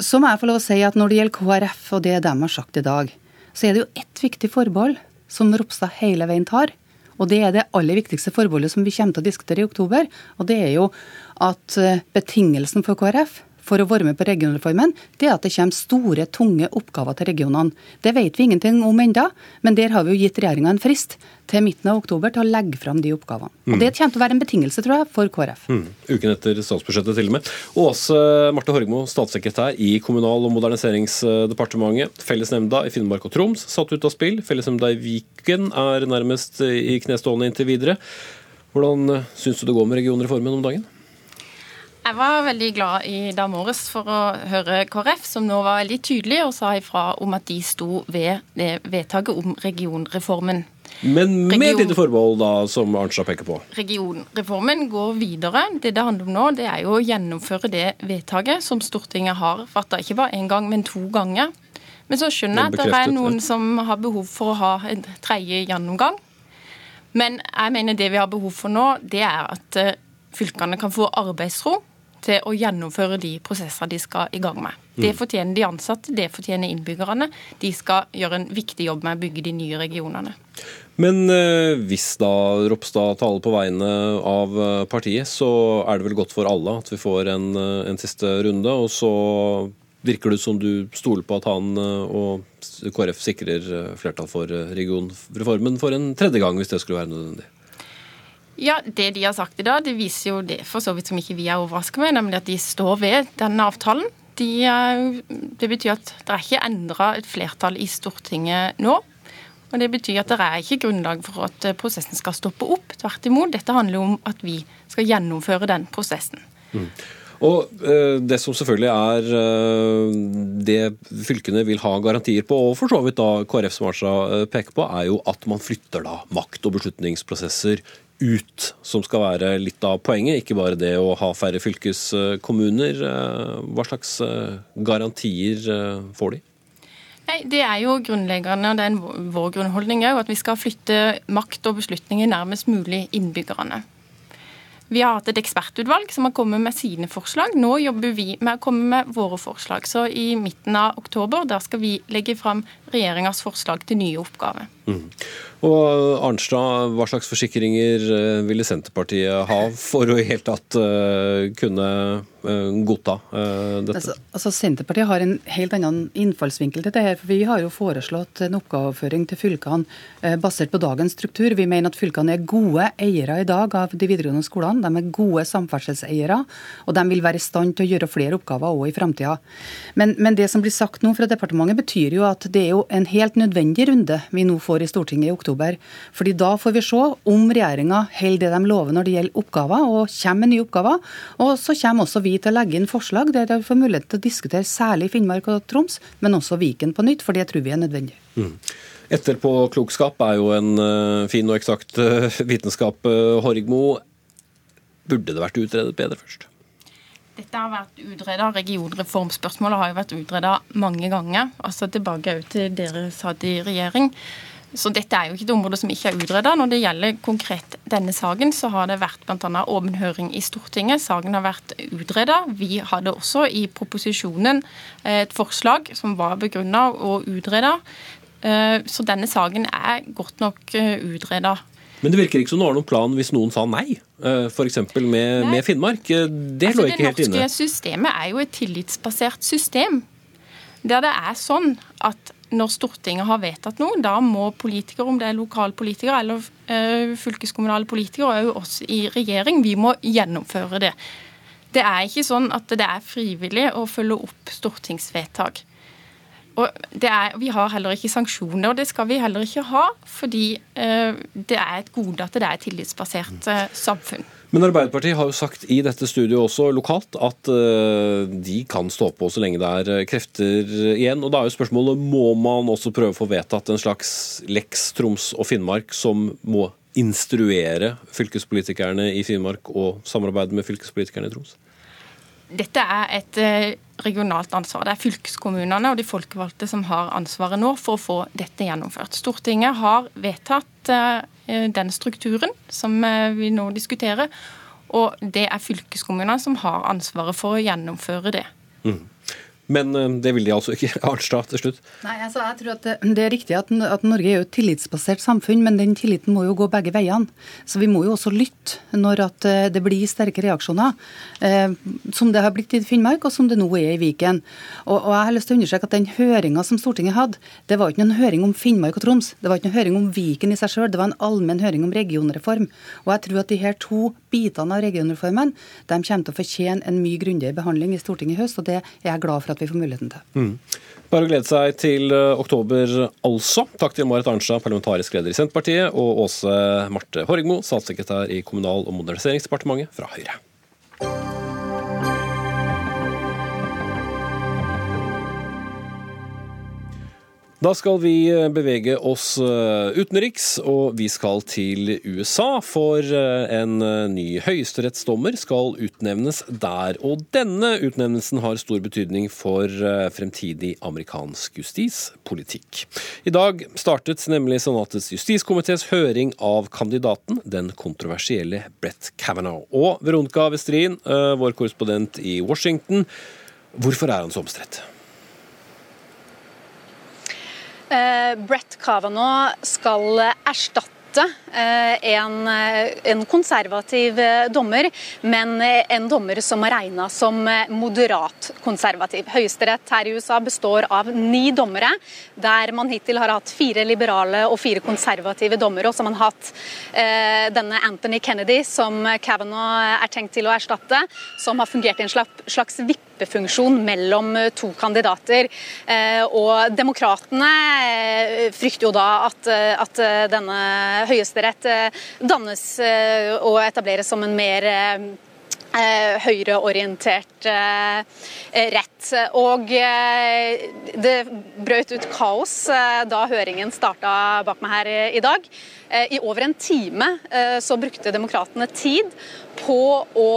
Speaker 10: Så må jeg få lov å si at når det gjelder KrF og det de har sagt i dag, så er det jo ett viktig forbehold som Ropstad hele veien tar. Og det er det aller viktigste forbeholdet som vi kommer til å diskutere i oktober. Og det er jo at betingelsen for KrF for å være med på regionreformen, det er at det kommer store, tunge oppgaver til regionene. Det vet vi ingenting om enda, men der har vi jo gitt regjeringa en frist til midten av oktober til å legge fram de oppgavene. Og Det kommer til å være en betingelse, tror jeg, for KrF.
Speaker 2: Mm. Uken etter statsbudsjettet, til og med. Åse Marte Horgmo, statssekretær i Kommunal- og moderniseringsdepartementet. Fellesnemnda i Finnmark og Troms satt ut av spill. Fellesnemnda i Viken er nærmest i knestående inntil videre. Hvordan syns du det går med regionreformen om dagen?
Speaker 11: Jeg var veldig glad i dag morges for å høre KrF, som nå var veldig tydelig og sa ifra om at de sto ved vedtaket om regionreformen.
Speaker 2: Men med Region... lite forbehold, da, som Arnstad peker på?
Speaker 11: Regionreformen går videre. Det det handler om nå, det er jo å gjennomføre det vedtaket som Stortinget har fatta, ikke bare én gang, men to ganger. Men så skjønner jeg at det er noen som har behov for å ha en tredje gjennomgang. Men jeg mener det vi har behov for nå, det er at eh, fylkene kan få arbeidsro til å gjennomføre de prosesser de skal i gang med. Det mm. fortjener de ansatte, det fortjener innbyggerne. De skal gjøre en viktig jobb med å bygge de nye regionene.
Speaker 2: Men eh, hvis da Ropstad taler på vegne av eh, partiet, så er det vel godt for alle at vi får en, eh, en siste runde. Og så virker det som du stoler på at han og KrF sikrer flertall for regionreformen for en tredje gang, hvis det skulle være nødvendig.
Speaker 11: Ja, Det de har sagt i dag, det viser jo det for så vidt som ikke vi er overrasket med, nemlig at de står ved denne avtalen. De, eh, det betyr at det er ikke endra et flertall i Stortinget nå. Og Det betyr at det er ikke grunnlag for at eh, prosessen skal stoppe opp. Tvert imot. Dette handler om at vi skal gjennomføre den prosessen.
Speaker 2: Mm. Og eh, Det som selvfølgelig er det fylkene vil ha garantier på, og for så vidt da KrF som Arsa peker på, er jo at man flytter da makt og beslutningsprosesser ut, som skal være litt av poenget. Ikke bare det å ha færre fylkeskommuner. Eh, hva slags eh, garantier eh, får de?
Speaker 11: Nei, Det er jo grunnleggende, og det er vår grunnholdning òg, at vi skal flytte makt og beslutninger nærmest mulig innbyggerne. Vi har hatt et ekspertutvalg som har kommet med sine forslag. Nå jobber vi med å komme med våre forslag. Så i midten av oktober der skal vi legge fram regjeringas forslag til nye oppgaver. Mm.
Speaker 2: Og Arnstad, hva slags forsikringer eh, ville Senterpartiet ha for å i hele tatt uh, kunne uh, godta dette?
Speaker 10: Altså, altså, Senterpartiet har en helt annen innfallsvinkel til dette. for Vi har jo foreslått en oppgaveoverføring til fylkene basert på dagens struktur. Vi mener at fylkene er gode eiere i dag av de videregående skolene. De er gode samferdselseiere, og de vil være i stand til å gjøre flere oppgaver òg i framtida. Men, men det som blir sagt nå fra departementet, betyr jo at det er jo en helt nødvendig runde vi nå får i Stortinget i oktober. Fordi da får vi se om regjeringa holder det de lover når det gjelder oppgaver, og kommer med nye oppgaver. Og så kommer også vi til å legge inn forslag der vi får mulighet til å diskutere særlig Finnmark og Troms, men også Viken på nytt, for det tror vi er nødvendig. Mm.
Speaker 2: Etterpåklokskap er jo en uh, fin og eksakt uh, vitenskap. Uh, Horgmo, burde det vært utredet bedre først?
Speaker 11: Dette har vært utreda. Regionreformspørsmålet har jo vært utreda mange ganger. Altså tilbake til dere satt i regjering. Så dette er jo ikke et område som ikke er utreda. Når det gjelder konkret denne saken, så har det vært bl.a. åpen høring i Stortinget. Saken har vært utreda. Vi hadde også i proposisjonen eh, et forslag som var begrunna og utreda. Eh, så denne saken er godt nok utredet. utreda.
Speaker 2: Men det virker ikke som du har noen plan hvis noen sa nei, eh, f.eks. Med, med Finnmark. Eh, det altså, lå ikke helt inne.
Speaker 11: Det norske systemet er jo et tillitsbasert system. Der det er sånn at når Stortinget har vedtatt noe, da må politikere, om det er lokalpolitikere eller uh, fylkeskommunale politikere, og oss i regjering, vi må gjennomføre det. Det er ikke sånn at det er frivillig å følge opp stortingsvedtak. Og er, Vi har heller ikke sanksjoner, og det skal vi heller ikke ha. Fordi eh, det er et gode at det er et tillitsbasert eh, samfunn.
Speaker 2: Men Arbeiderpartiet har jo sagt i dette studioet også lokalt at eh, de kan stå på så lenge det er eh, krefter igjen. Og da er jo spørsmålet må man også prøve å få vedtatt en slags Lex Troms og Finnmark som må instruere fylkespolitikerne i Finnmark og samarbeide med fylkespolitikerne i Troms?
Speaker 11: Dette er et eh, regionalt ansvar. Det er fylkeskommunene og de folkevalgte som har ansvaret nå for å få dette gjennomført. Stortinget har vedtatt eh, den strukturen som eh, vi nå diskuterer, og det er fylkeskommunene som har ansvaret for å gjennomføre det.
Speaker 2: Mm. Men eh, det vil de altså ikke. Arnstad til slutt.
Speaker 10: Nei, altså jeg tror at Det er riktig at, Norge er jo et tillitsbasert samfunn, men den tilliten må jo gå begge veiene. Så vi må jo også lytte når at eh, det blir sterke reaksjoner, eh, som det har blitt i Finnmark, og som det nå er i Viken. Og, og jeg har lyst til å understreke at Den høringa som Stortinget hadde, det var ikke noen høring om Finnmark og Troms. Det var ikke noen høring om Viken i seg sjøl, det var en allmenn høring om regionreform. Og jeg tror at de her to bitene av regionreformen de kommer til å fortjene en mye grundigere behandling i Stortinget i høst, og det er jeg glad for at vi får muligheten til.
Speaker 2: Mm. Bare å glede seg til eh, oktober, altså. Takk til Marit Arnstad, parlamentarisk leder i Senterpartiet, og Åse Marte Horgmo, statssekretær i Kommunal- og moderniseringsdepartementet fra Høyre. Da skal vi eh, bevege oss eh, utenriks, og vi skal til USA. For eh, en ny høyesterettsdommer skal utnevnes der. Og denne utnevnelsen har stor betydning for fremtidig amerikansk justispolitikk. I dag startet nemlig Senatets justiskomités høring av kandidaten, den kontroversielle Brett Kavanaugh. Og Veronica Westrin, vår korrespondent i Washington, hvorfor er han så omstridt?
Speaker 12: Eh, Brett Kavanaugh skal erstatte eh, en, eh, en, konservativ dommer, men en dommer som er regna som moderat konservativ. Høyesterett her i USA består av ni dommere, der man hittil har hatt fire liberale og fire konservative dommere. Og så har man hatt eh, denne Anthony Kennedy, som Kavanaugh er tenkt til å erstatte, som har fungert i en slags, slags vippefunksjon mellom eh, to kandidater. Eh, og Demokratene eh, frykter jo da at, at denne høyesterett dannes og etableres som en mer høyreorientert rett. Og det brøt ut kaos da høringen starta bak meg her i dag. I over en time så brukte demokratene tid på å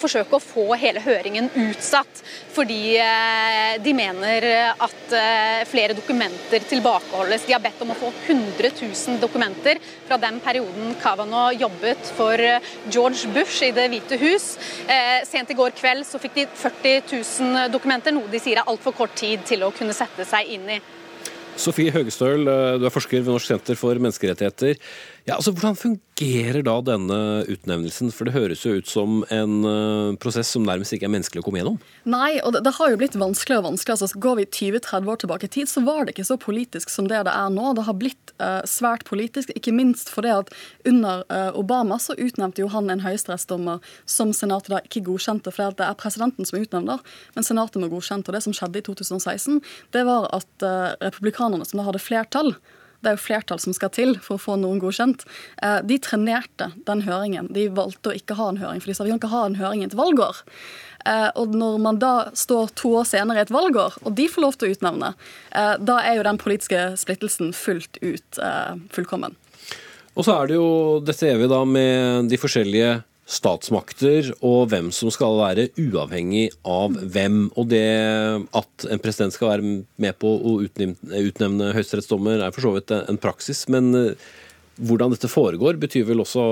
Speaker 12: forsøke å få hele høringen utsatt. Fordi eh, de mener at eh, flere dokumenter tilbakeholdes. De har bedt om å få 100 000 dokumenter fra den perioden Kavanaugh jobbet for eh, George Bush i Det hvite hus. Sent i går kveld så fikk de 40 000 dokumenter, noe de sier er altfor kort tid til å kunne sette seg inn i.
Speaker 2: Sofie Høgestøl, du er forsker ved Norsk senter for menneskerettigheter. Ja, altså Hvordan fungerer da denne utnevnelsen? For det høres jo ut som en uh, prosess som nærmest ikke er menneskelig å komme gjennom.
Speaker 13: Nei, og det, det har jo blitt vanskeligere og vanskeligere. Altså, går vi 20-30 år tilbake i tid, så var det ikke så politisk som det det er nå. Det har blitt uh, svært politisk, ikke minst fordi at under uh, Obama så utnevnte jo han en høyesterettsdommer som senatet da ikke godkjente, for det er presidenten som utnevner, men senatet må godkjente. Og det som skjedde i 2016, det var at republikanerne, som da hadde flertall, det er jo flertall som skal til for å få noen godkjent. Eh, de trenerte den høringen. De valgte å ikke ha en høring, for de sa vi kan ikke ha en høring i et valgår. Eh, og når man da står to år senere i et valgår, og de får lov til å utnevne, eh, da er jo den politiske splittelsen fullt ut fullkommen.
Speaker 2: Og så er det jo dette evige da med de forskjellige statsmakter og hvem som skal være uavhengig av hvem. Og det at en president skal være med på å utnevne, høyesterettsdommer, er for så vidt en praksis. Men eh, hvordan dette foregår, betyr vel også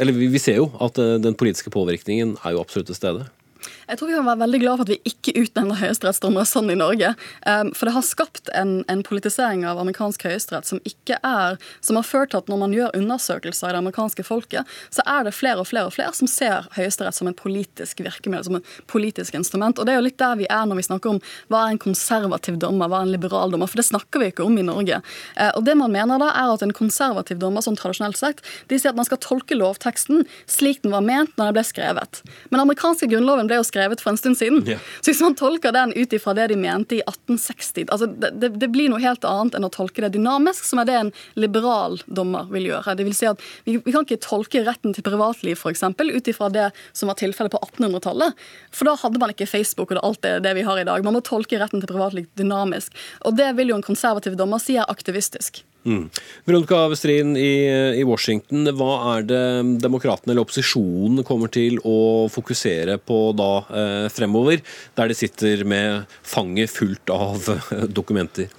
Speaker 2: Eller vi ser jo at eh, den politiske påvirkningen er jo absolutt til stede.
Speaker 13: Jeg tror vi kan være veldig glad for at vi ikke utnevner høyesterettsdommere sånn i Norge. Um, for det har skapt en, en politisering av amerikansk høyesterett som ikke er Som har ført til at når man gjør undersøkelser i det amerikanske folket, så er det flere og flere og flere som ser Høyesterett som et politisk virkemiddel, som et politisk instrument. Og det er jo litt der vi er når vi snakker om hva er en konservativ dommer, hva er en liberal dommer, for det snakker vi ikke om i Norge. Uh, og det man mener da, er at en konservativ dommer, sånn tradisjonelt sagt, de sier at man skal tolke lovteksten slik den var ment når den ble skrevet. Men amerikanske grunnloven ble jo skrevet for en stund siden. Yeah. Så hvis man tolker den ut ifra det de mente i 1860 altså det, det, blir noe helt annet enn å tolke det dynamisk, som er det en liberal dommer vil gjøre. Det vil si at Vi, vi kan ikke tolke retten til privatliv eksempel, ut ifra det som var tilfellet på 1800-tallet. For da hadde man ikke Facebook og det, alt det, det vi har i dag. Man må tolke retten til privatliv dynamisk. Og det vil jo en konservativ dommer si er aktivistisk.
Speaker 2: Mm. Veronica Westrin i, i, Washington, hva er det demokratene eller opposisjonen kommer til å fokusere på da eh, fremover, der de sitter med fanget fullt av eh, dokumenter?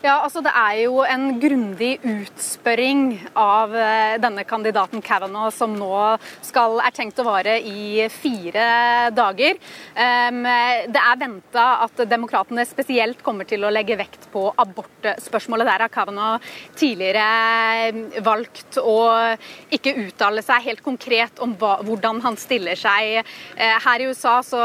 Speaker 12: Ja, altså Det er jo en grundig utspørring av eh, denne kandidaten Kavanaugh, som nå skal, er tenkt å vare i fire dager. Det er venta at demokratene spesielt kommer til å legge vekt på abortspørsmålet. Der har Kavanaugh tidligere valgt å ikke uttale seg helt konkret om hvordan han stiller seg. Eh, her i USA så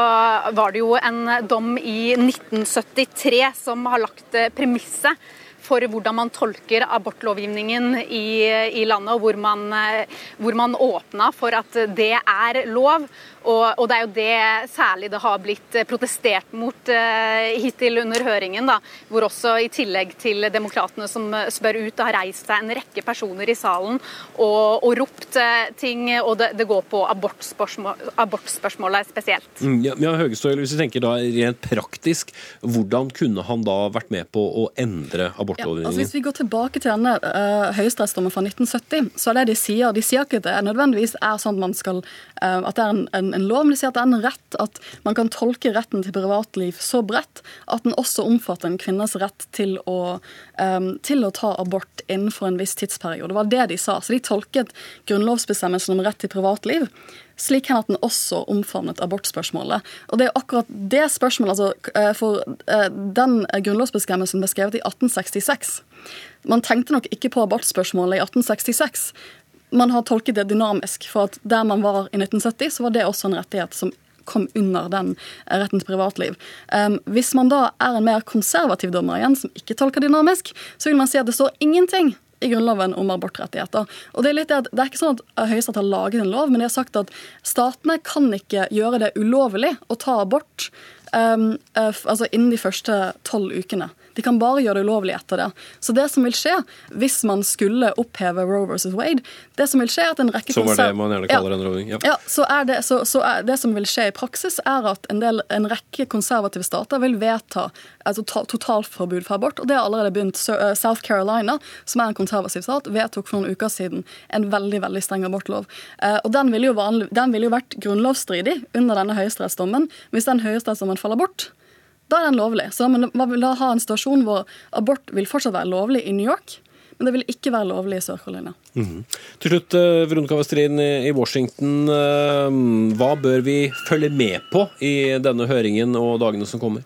Speaker 12: var det jo en dom i 1973 som har lagt premisset for hvordan man tolker abortlovgivningen i, i landet, og hvor man, hvor man åpna for at det er lov. Og, og, det er jo det særlig det har blitt protestert mot uh, hittil under høringen. Da, hvor også i tillegg til demokratene som spør ut, det har reist seg en rekke personer i salen og, og ropt uh, ting. Og det, det går på abortspørsmål, abortspørsmålet spesielt.
Speaker 2: Mm, ja, ja Høgestøl, hvis vi tenker da rent praktisk, hvordan kunne han da vært med på å endre abortlovgivningen?
Speaker 13: Ja, altså hvis vi går tilbake til denne uh, høyesterettsdommen fra 1970, så er det de sier De sier ikke at det nødvendigvis er sånn at man skal uh, at det er en, en en lov, men de sier at det er en rett at man kan tolke retten til privatliv så bredt at den også omfatter en kvinnes rett til å, um, til å ta abort innenfor en viss tidsperiode. Det var det de sa. Så de tolket grunnlovsbestemmelsen om rett til privatliv slik hen at den også omfavnet abortspørsmålet. Og det er akkurat det spørsmålet, altså, eh, For eh, den grunnlovsbestemmelsen ble skrevet i 1866. Man tenkte nok ikke på abortspørsmålet i 1866, man har tolket det dynamisk. For at der man var i 1970, så var det også en rettighet som kom under den retten til privatliv. Um, hvis man da er en mer konservativ dommer igjen, som ikke tolker dynamisk, så vil man si at det står ingenting i Grunnloven om abortrettigheter. Og Det er litt det at det er ikke sånn at Høyesterett har laget en lov, men de har sagt at statene kan ikke gjøre det ulovlig å ta abort um, altså innen de første tolv ukene. De kan bare gjøre det ulovlig etter det. Så det som vil skje, hvis man skulle oppheve Roe versus Wade det som vil skje er at en rekke
Speaker 2: Så var det man gjerne kaller ja. en roving?
Speaker 13: Ja. ja så, det, så, så det som vil skje i praksis, er at en, del, en rekke konservative stater vil vedta altså, totalforbud for abort. Og det har allerede begynt. Eh, South Carolina, som er en konservativ stat, vedtok for noen uker siden en veldig veldig streng abortlov. Eh, og den ville jo, vanlig, den ville jo vært grunnlovsstridig under denne høyesterettsdommen. Hvis den høyesterettsdommen faller bort, da er den lovlig. Så man vil da ha en situasjon hvor abort vil fortsatt være lovlig i New York, men det vil ikke være lovlig i Sør-Carolina.
Speaker 2: Mm -hmm. Til slutt, eh, Veronica Westrin i Washington. Eh, hva bør vi følge med på i denne høringen og dagene som kommer?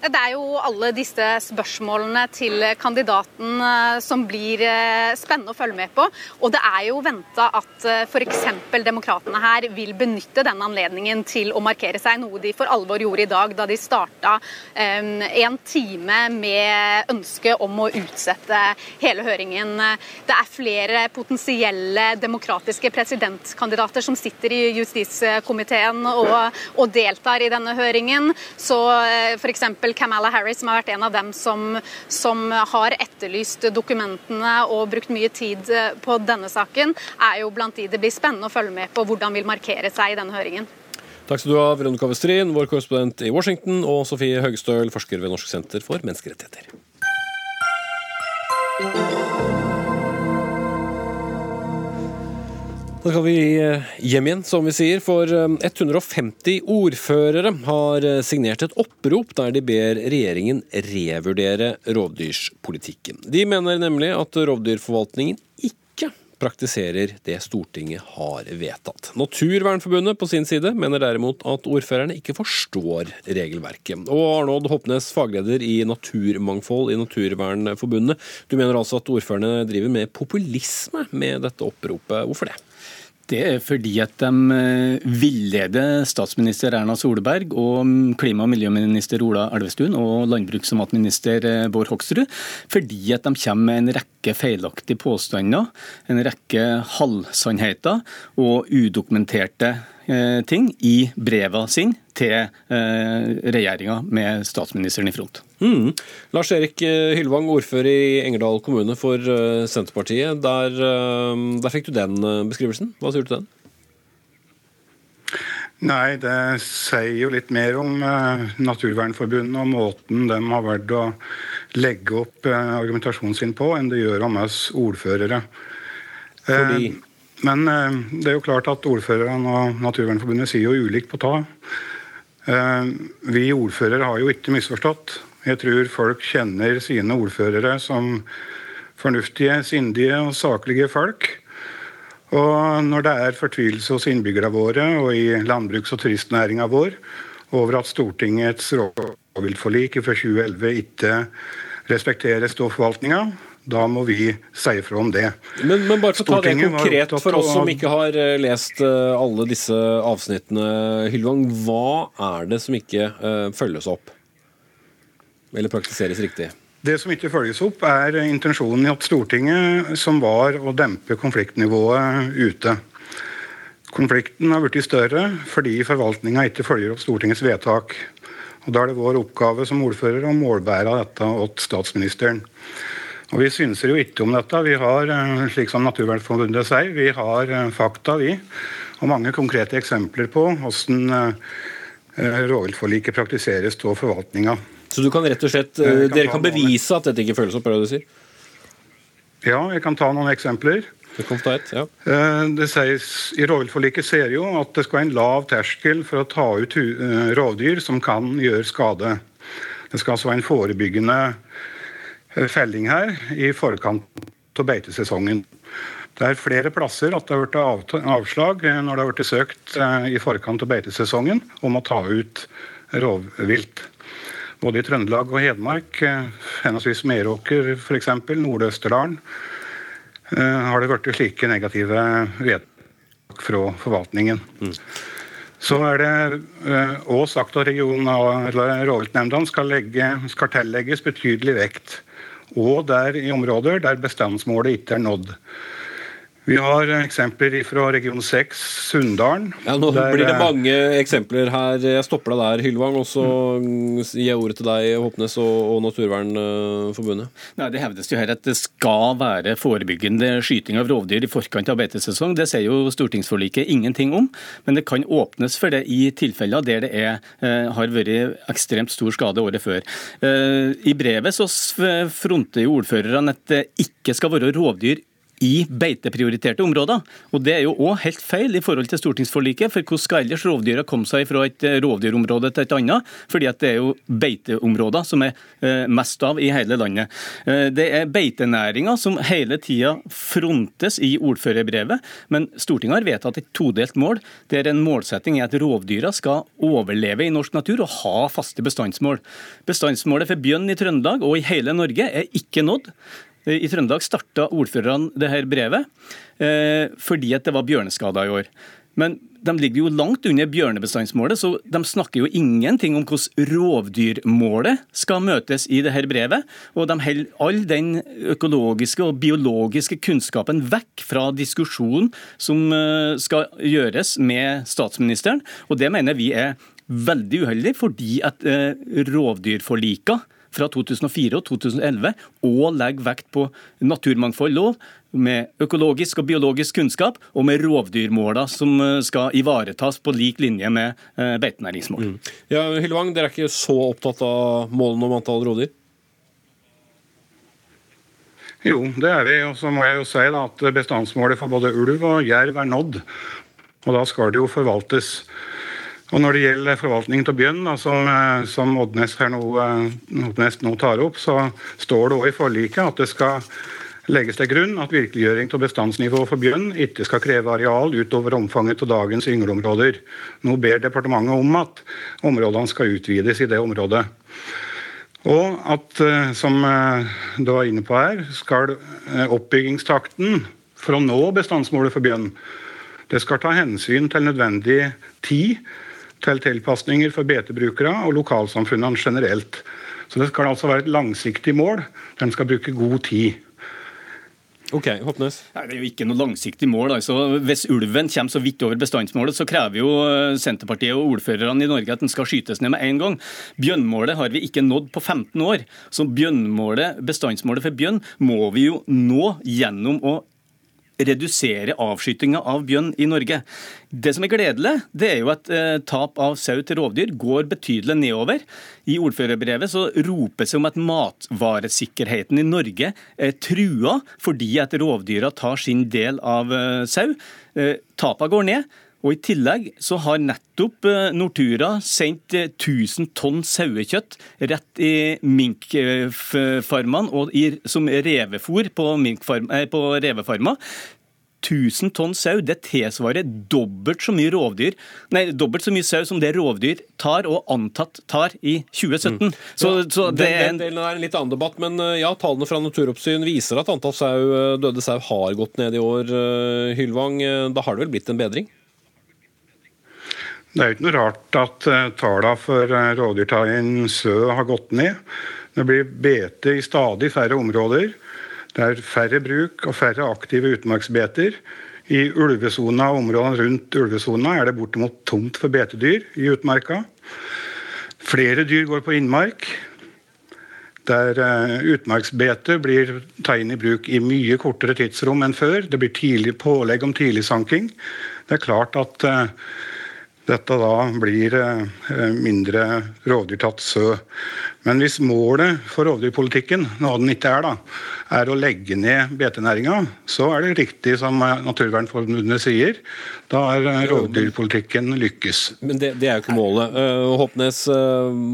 Speaker 12: Det er jo alle disse spørsmålene til kandidaten eh, som blir eh, spennende å følge med på. Og det er jo venta at eh, f.eks. demokratene her vil benytte den anledningen til å markere seg, noe de for alvor gjorde i dag da de starta en time med ønske om å utsette hele høringen. Det er flere potensielle demokratiske presidentkandidater som sitter i justiskomiteen og, og deltar i denne høringen. Så f.eks. Kamala Harris, som har vært en av dem som, som har etterlyst dokumentene og brukt mye tid eh, på denne saken, er jo blant de det blir spennende å følge med på hvordan vil markere seg i denne høringen.
Speaker 2: Takk skal du ha, Veronica Westrin, vår korrespondent i Washington, og Sofie Høgstøl, forsker ved Norsk senter for menneskerettigheter. Da skal vi eh, hjem igjen, som vi sier. For 150 eh, ordførere har eh, signert et opprop der de ber regjeringen revurdere rovdyrspolitikken. De mener nemlig at rovdyrforvaltningen ikke praktiserer det Stortinget har vedtatt. Naturvernforbundet på sin side mener derimot at ordførerne ikke forstår regelverket. Og Arnold Hopnes, fagleder i Naturmangfold i Naturvernforbundet, du mener altså at ordførerne driver med populisme med dette oppropet. Hvorfor det?
Speaker 14: Det er fordi at de eh, villeder statsminister Erna Solberg og klima- og miljøminister Ola Elvestuen og landbruks- og matminister eh, Bård Hoksrud, fordi at de kommer med en rekke feilaktige påstander, en rekke halvsannheter og udokumenterte Eh, ting i brevene sin til eh, regjeringa med statsministeren i front.
Speaker 2: Mm. Lars Erik eh, Hylvang, ordfører i Engerdal kommune for Senterpartiet. Der, der fikk du den beskrivelsen. Hva sier du til den?
Speaker 15: Nei, det sier jo litt mer om uh, Naturvernforbundet og måten de har valgt å legge opp uh, argumentasjonen sin på, enn det gjør om oss ordførere.
Speaker 2: Fordi?
Speaker 15: Uh, men det er jo klart at ordførerne og Naturvernforbundet sier jo ulikt på ta. Vi ordførere har jo ikke misforstått. Jeg tror folk kjenner sine ordførere som fornuftige, sindige og saklige folk. Og når det er fortvilelse hos innbyggerne våre og i landbruks- og turistnæringa vår over at Stortingets rovviltforlik fra 2011 ikke respekterer ståforvaltninga, da må vi si ifra om det.
Speaker 2: Men, men bare for å ta det konkret for oss som ikke har eh, lest eh, alle disse avsnittene, Hylvang. Hva er det som ikke eh, følges opp? Eller praktiseres riktig?
Speaker 15: Det som ikke følges opp, er intensjonen i at Stortinget, som var å dempe konfliktnivået ute. Konflikten har blitt større fordi forvaltninga ikke følger opp Stortingets vedtak. Og Da er det vår oppgave som ordfører å målbære dette åt statsministeren. Og Vi synser jo ikke om dette. Vi har, eh, slik som Naturvernforbundet sier, vi har eh, fakta, vi. Og mange konkrete eksempler på hvordan eh, rovviltforliket praktiseres av forvaltninga.
Speaker 2: Så du kan rett og slett,
Speaker 15: kan
Speaker 2: Dere kan bevise at dette ikke følges opp? er det du sier?
Speaker 15: Ja, jeg kan ta noen eksempler.
Speaker 2: Det et, ja.
Speaker 15: Det sies, I rovviltforliket ser jo at det skal være en lav terskel for å ta ut rovdyr som kan gjøre skade. Det skal altså være en forebyggende felling her i forkant av beitesesongen. Det er flere plasser at det har blitt avslag når det har blitt søkt eh, i forkant av beitesesongen om å ta ut rovvilt. Både i Trøndelag og Hedmark, eh, henholdsvis Meråker f.eks., Nord-Østerdalen, eh, har det blitt slike negative vedtak fra forvaltningen. Så er det òg sagt at regionen og rovviltnemndene skal, skal tillegges betydelig vekt. Og der i områder der bestandsmålet ikke er nådd. Vi har eksempler fra region 6, Sunndalen.
Speaker 2: Ja, nå
Speaker 15: der,
Speaker 2: blir det
Speaker 15: eh,
Speaker 2: mange eksempler her. Jeg stopper deg der, Hylvang, og så gir jeg ordet til deg, Håpnes og, og Naturvernforbundet.
Speaker 14: Nei, Det hevdes jo her at det skal være forebyggende skyting av rovdyr i forkant av beitesesong. Det sier jo stortingsforliket ingenting om, men det kan åpnes for det i tilfeller der det er, eh, har vært ekstremt stor skade året før. Eh, I brevet så fronter jo ordførerne at det ikke skal være rovdyr i beiteprioriterte områder. Og Det er jo òg helt feil i forhold til stortingsforliket. For hvordan skal ellers rovdyra komme seg fra et eh, rovdyrområde til et annet? Fordi at det er jo beiteområder som er eh, mest av i hele landet. Eh, Det er beitenæringa som hele tida frontes i ordførerbrevet, men Stortinget har vedtatt et todelt mål, der en målsetting er at rovdyra skal overleve i norsk natur og ha faste bestandsmål. Bestandsmålet for bjørn i Trøndelag og i hele Norge er ikke nådd. I Trøndelag starta ordførerne det her brevet eh, fordi at det var bjørneskader i år. Men de ligger jo langt under bjørnebestandsmålet, så de snakker jo ingenting om hvordan rovdyrmålet skal møtes i det her brevet. Og de holder all den økologiske og biologiske kunnskapen vekk fra diskusjonen som eh, skal gjøres med statsministeren. Og det mener vi er veldig uheldig, fordi at eh, rovdyrforlika fra 2004 og 2011 og legger vekt på naturmangfoldlov med økologisk og biologisk kunnskap og med rovdyrmåla som eh, skal ivaretas på lik linje med beitenæringsmål. Mm.
Speaker 2: Ja, Hylvang, dere er ikke så opptatt av målene om antall rovdyr?
Speaker 15: Jo, det er vi. Og så må jeg jo si da, at bestandsmålet for både ulv og jerv er nådd. Og da skal det jo forvaltes. Og når det gjelder forvaltningen av bjørn, som, eh, som Oddnes, nå, eh, Oddnes nå tar opp, så står det òg i forliket at det skal legges til grunn at virkeliggjøring av bestandsnivået for bjørn ikke skal kreve areal utover omfanget av dagens yngleområder. Nå ber departementet om at områdene skal utvides i det området. Og at, eh, som du var inne på her, skal oppbyggingstakten for å nå bestandsmålet for bjørn det skal ta hensyn til nødvendig tid til tilpasninger for betebrukere og lokalsamfunnene generelt. Så det skal altså være et langsiktig mål. Den skal bruke god tid.
Speaker 2: Ok, Håpnes.
Speaker 14: Nei, Det er jo ikke noe langsiktig mål. altså. Hvis ulven kommer så vidt over bestandsmålet, så krever jo eh, Senterpartiet og ordførerne i Norge at den skal skytes ned med en gang. Bjørnmålet har vi ikke nådd på 15 år. Så bjørnmålet, bestandsmålet for bjørn må vi jo nå gjennom å redusere avskytinga av bjørn i Norge. Det som er gledelig, det er jo at eh, tap av sau til rovdyr går betydelig nedover. I ordførerbrevet så ropes det om at matvaresikkerheten i Norge er trua fordi at rovdyra tar sin del av eh, sau. Eh, går ned. Og I tillegg så har nettopp eh, Nortura sendt 1000 eh, tonn sauekjøtt rett i minkfarmene og i, som revefôr på, eh, på revefarmer. 1000 tonn sau det tilsvarer dobbelt så mye rovdyr, nei, dobbelt så mye sau som det rovdyr tar og antatt tar i 2017. Mm. Så,
Speaker 2: så det den, den delen er en litt annen debatt, men ja, tallene fra Naturoppsyn viser at antall sau, døde sau har gått ned i år. Hylvang, da har det vel blitt en bedring?
Speaker 15: Det er ikke noe rart at eh, tallene for uh, rovdyrtaien sø har gått ned. Det blir bete i stadig færre områder. Det er færre bruk og færre aktive utmarksbeter. I ulvesona og områdene rundt ulvesona er det bortimot tomt for betedyr i utmarka. Flere dyr går på innmark. Der uh, utmarksbete blir tatt inn i bruk i mye kortere tidsrom enn før. Det blir tidlig pålegg om tidligsanking. Det er klart at dette da blir eh, mindre rovdyrtatt sø. Men hvis målet for rovdyrpolitikken, noe den ikke er, da, er å legge ned betenæringa, så er det riktig som Naturvernforbundet sier. Da er eh, rovdyrpolitikken lykkes.
Speaker 2: Men det, det er jo ikke målet. Håpnes,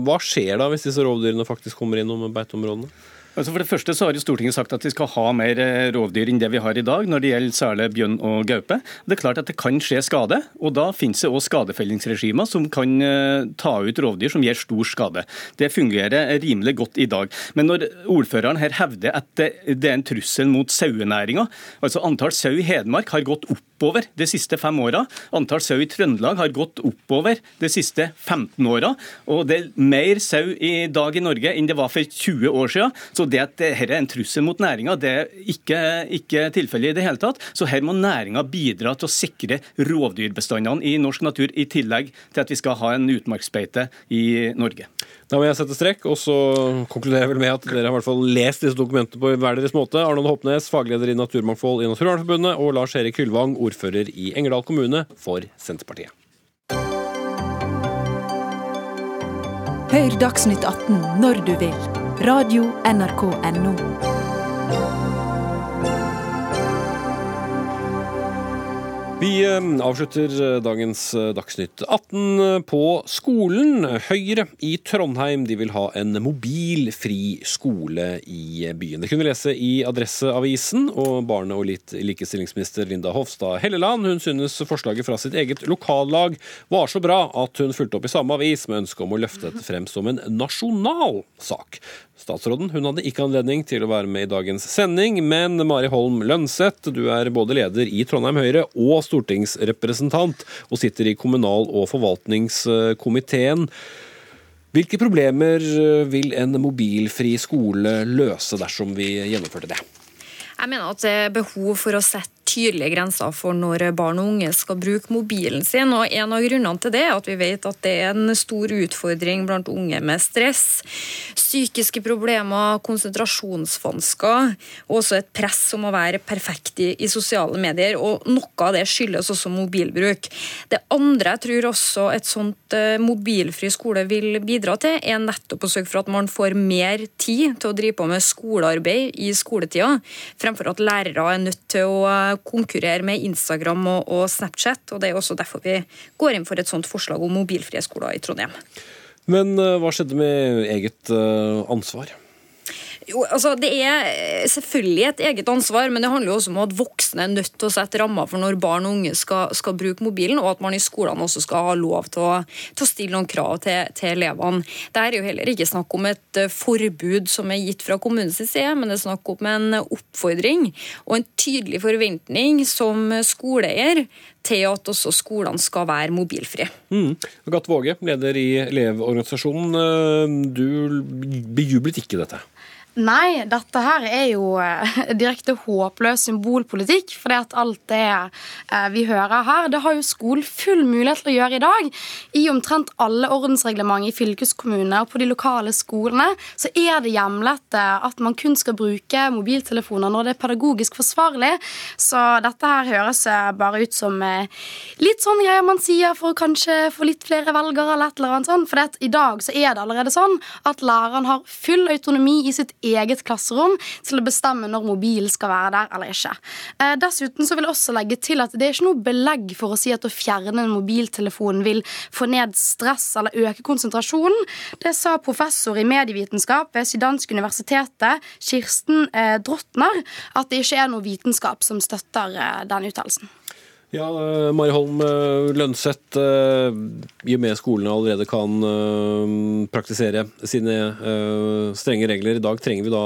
Speaker 2: hva skjer da hvis disse rovdyrene faktisk kommer innom beiteområdene?
Speaker 14: Altså for det første så har jo Stortinget sagt at vi skal ha mer eh, rovdyr enn det vi har i dag, når det gjelder særlig bjørn og gaupe. Det er klart at det kan skje skade, og da finnes det også skadefellingsregimer som kan eh, ta ut rovdyr som gjør stor skade. Det fungerer rimelig godt i dag. Men når ordføreren her hevder at det er en trussel mot sauenæringa, altså antall sau i Hedmark har gått oppover de siste fem åra, antall sau i Trøndelag har gått oppover de siste 15 åra, og det er mer sau i dag i Norge enn det var for 20 år siden. Så det at dette er en trussel mot næringa, det er ikke, ikke tilfellet i det hele tatt. Så her må næringa bidra til å sikre rovdyrbestandene i norsk natur, i tillegg til at vi skal ha en utmarksbeite i Norge.
Speaker 2: Da må jeg sette strekk, og så konkluderer jeg vel med at dere har i hvert fall lest disse dokumentene på hver deres måte. Arnold Hopnes, fagleder i Naturmangfold i Naturvernforbundet, og Lars Erik Hylvang, ordfører i Engerdal kommune for Senterpartiet.
Speaker 16: Hør Dagsnytt 18 når du vil Radio NRK Radio.nrk.no.
Speaker 2: Vi eh, avslutter eh, dagens eh, Dagsnytt 18 på skolen. Høyre i Trondheim de vil ha en mobilfri skole i byen. Det kunne vi lese i Adresseavisen. Og barne- og likestillingsminister Linda Hofstad Helleland hun synes forslaget fra sitt eget lokallag var så bra at hun fulgte opp i samme avis med ønske om å løfte dette frem som en nasjonal sak. Statsråden hun hadde ikke anledning til å være med i dagens sending, men Mari Holm Lønseth, du er både leder i Trondheim Høyre og stortingsrepresentant, og sitter i kommunal- og forvaltningskomiteen. Hvilke problemer vil en mobilfri skole løse dersom vi gjennomførte det?
Speaker 17: Jeg mener at det er behov for å sette tydelige grenser for når barn og unge skal bruke mobilen sin. og En av grunnene til det er at vi vet at det er en stor utfordring blant unge med stress, psykiske problemer, konsentrasjonsvansker og også et press om å være perfekt i, i sosiale medier. og Noe av det skyldes også mobilbruk. Det andre jeg tror også et sånt uh, mobilfri skole vil bidra til, er nettopp å sørge for at man får mer tid til å drive på med skolearbeid i skoletida, fremfor at lærere er nødt til å konkurrere med Instagram og, og, Snapchat. og Det er også derfor vi går inn for et sånt forslag om mobilfrie skoler i Trondheim.
Speaker 2: Men uh, hva skjedde med eget uh, ansvar?
Speaker 17: Jo, altså Det er eh, selvfølgelig et eget ansvar, men det handler jo også om at voksne er nødt til å sette rammer for når barn og unge skal, skal bruke mobilen, og at man i skolene også skal ha lov til å, til å stille noen krav til, til elevene. Det er jo heller ikke snakk om et eh, forbud som er gitt fra kommunens side, men det er snakk om en oppfordring og en tydelig forventning som skoleeier til at også skolene skal være mobilfrie.
Speaker 2: Mm. Gatt Våge, leder i Elevorganisasjonen. Eh, du bejublet ikke dette?
Speaker 18: Nei, dette her er jo eh, direkte håpløs symbolpolitikk. For alt det eh, vi hører her, det har jo skolen full mulighet til å gjøre i dag. I omtrent alle ordensreglement i fylkeskommunene og på de lokale skolene så er det hjemlet at man kun skal bruke mobiltelefoner når det er pedagogisk forsvarlig. Så dette her høres eh, bare ut som litt sånn greier man sier for å kanskje få litt flere velgere eller et eller annet sånt. For i dag så er det allerede sånn at læreren har full autonomi i sitt klasserom til å bestemme når mobilen skal være der eller ikke. Eh, dessuten så vil jeg også legge til at det er ikke noe belegg for å si at å fjerne en mobiltelefon vil få ned stress eller øke konsentrasjonen. Det sa professor i medievitenskap ved Sydansk universitetet, Kirsten Drotner, Drottner, at det ikke er noe vitenskap som støtter eh, den uttalelsen.
Speaker 2: Ja, eh, Mari Holm eh, Lønseth, eh, i og med skolene allerede kan praktisere sine strenge regler i dag, trenger vi da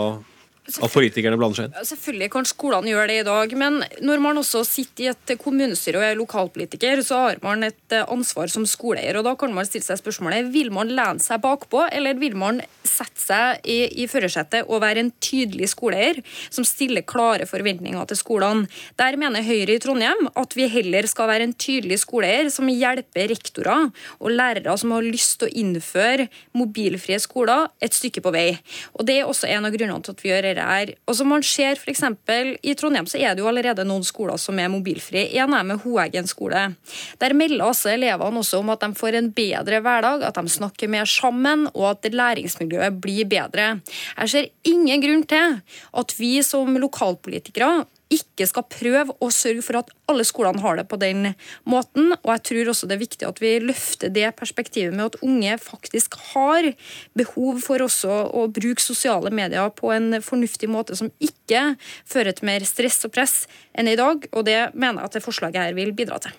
Speaker 2: at politikerne blander seg inn?
Speaker 17: Selvfølgelig kan skolene gjøre det i dag, men når man også sitter i et kommunestyre og er lokalpolitiker, så har man et ansvar som skoleeier. og Da kan man stille seg spørsmålet vil man lene seg bakpå, eller vil man sette seg i, i førersetet og være en tydelig skoleeier som stiller klare forventninger til skolene. Der mener Høyre i Trondheim at vi heller skal være en tydelig skoleeier som hjelper rektorer og lærere som har lyst til å innføre mobilfrie skoler, et stykke på vei. Og Det er også en av grunnene til at vi gjør dette her. Og som man ser for eksempel, I Trondheim så er det jo allerede noen skoler som er mobilfrie. En er med Hoeggen skole. Der melder altså elevene også om at de får en bedre hverdag, at de snakker mer sammen, og at læringsmiljøet blir bedre. Jeg ser ingen grunn til at vi som lokalpolitikere ikke skal prøve å sørge for at alle skolene har det på den måten. Og jeg tror også det er viktig at vi løfter det perspektivet med at unge faktisk har behov for også å bruke sosiale medier på en fornuftig måte som ikke fører til mer stress og press enn i dag. Og det mener jeg at det forslaget her vil bidra til.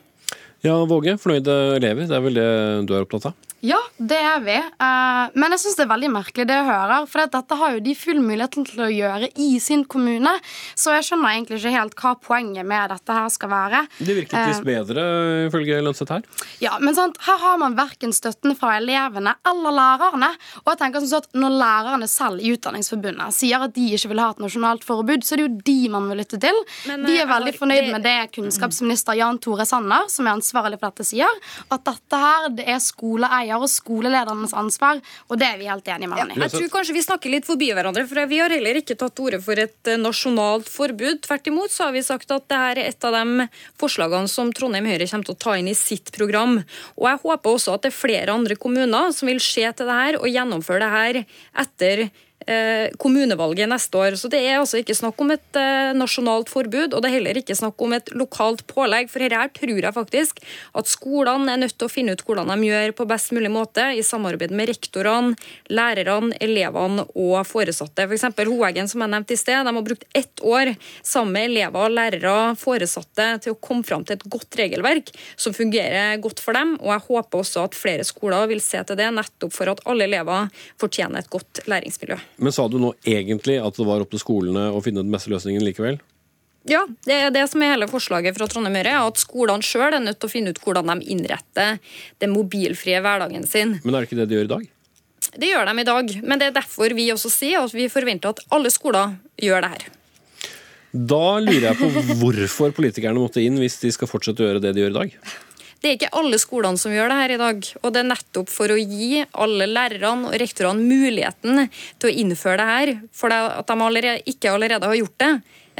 Speaker 2: Ja, Våge, fornøyde elever. Det er vel det du er opptatt av?
Speaker 18: Ja, det er vi. Eh, men jeg syns det er veldig merkelig det jeg hører. For dette har jo de full muligheten til å gjøre i sin kommune. Så jeg skjønner egentlig ikke helt hva poenget med dette her skal være.
Speaker 2: Det virket visst eh, bedre, ifølge Lønseth her.
Speaker 18: Ja, men sant, her har man verken støtten fra elevene eller lærerne. Og jeg tenker sånn at når lærerne selv i Utdanningsforbundet sier at de ikke vil ha et nasjonalt forbud, så er det jo de man må lytte til. Men, de er eh, veldig fornøyd det... med det kunnskapsminister Jan Tore Sanner, som er ansvarlig for dette, sier. At dette her, det er skoleeier skoleeier og skoleledernes ansvar, og det er vi helt enige med han
Speaker 17: i. jeg tror kanskje vi snakker litt forbi hverandre, for vi har heller ikke tatt til orde for et eh, nasjonalt forbud. Tvert imot så har vi sagt at det er et av de forslagene som Trondheim Høyre kommer til å ta inn i sitt program. Og jeg håper også at det er flere andre kommuner som vil se til det her og gjennomføre det her etter kommunevalget neste år. Så Det er altså ikke snakk om et eh, nasjonalt forbud, og det er heller ikke snakk om et lokalt pålegg. For her tror jeg faktisk at skolene er nødt til å finne ut hvordan de gjør på best mulig måte, i samarbeid med rektorene, lærerne, elevene og foresatte. F.eks. For Hoeggen, som jeg nevnte i sted, de har brukt ett år sammen med elever, lærere, foresatte til å komme fram til et godt regelverk som fungerer godt for dem. Og jeg håper også at flere skoler vil se til det, nettopp for at alle elever fortjener et godt læringsmiljø.
Speaker 2: Men sa du nå egentlig at det var opp til skolene å finne den beste løsningen likevel?
Speaker 17: Ja, det er det som er hele forslaget fra Trondheim Høyre. At skolene sjøl er nødt til å finne ut hvordan de innretter den mobilfrie hverdagen sin.
Speaker 2: Men er det ikke det de gjør i dag?
Speaker 17: Det gjør de i dag. Men det er derfor vi også sier at vi forventer at alle skoler gjør det her.
Speaker 2: Da lurer jeg på hvorfor politikerne måtte inn hvis de skal fortsette å gjøre det de gjør i dag?
Speaker 17: Det er ikke alle skolene som gjør det her i dag. Og det er nettopp for å gi alle lærerne og rektorene muligheten til å innføre det her, for at de allerede, ikke allerede har gjort det.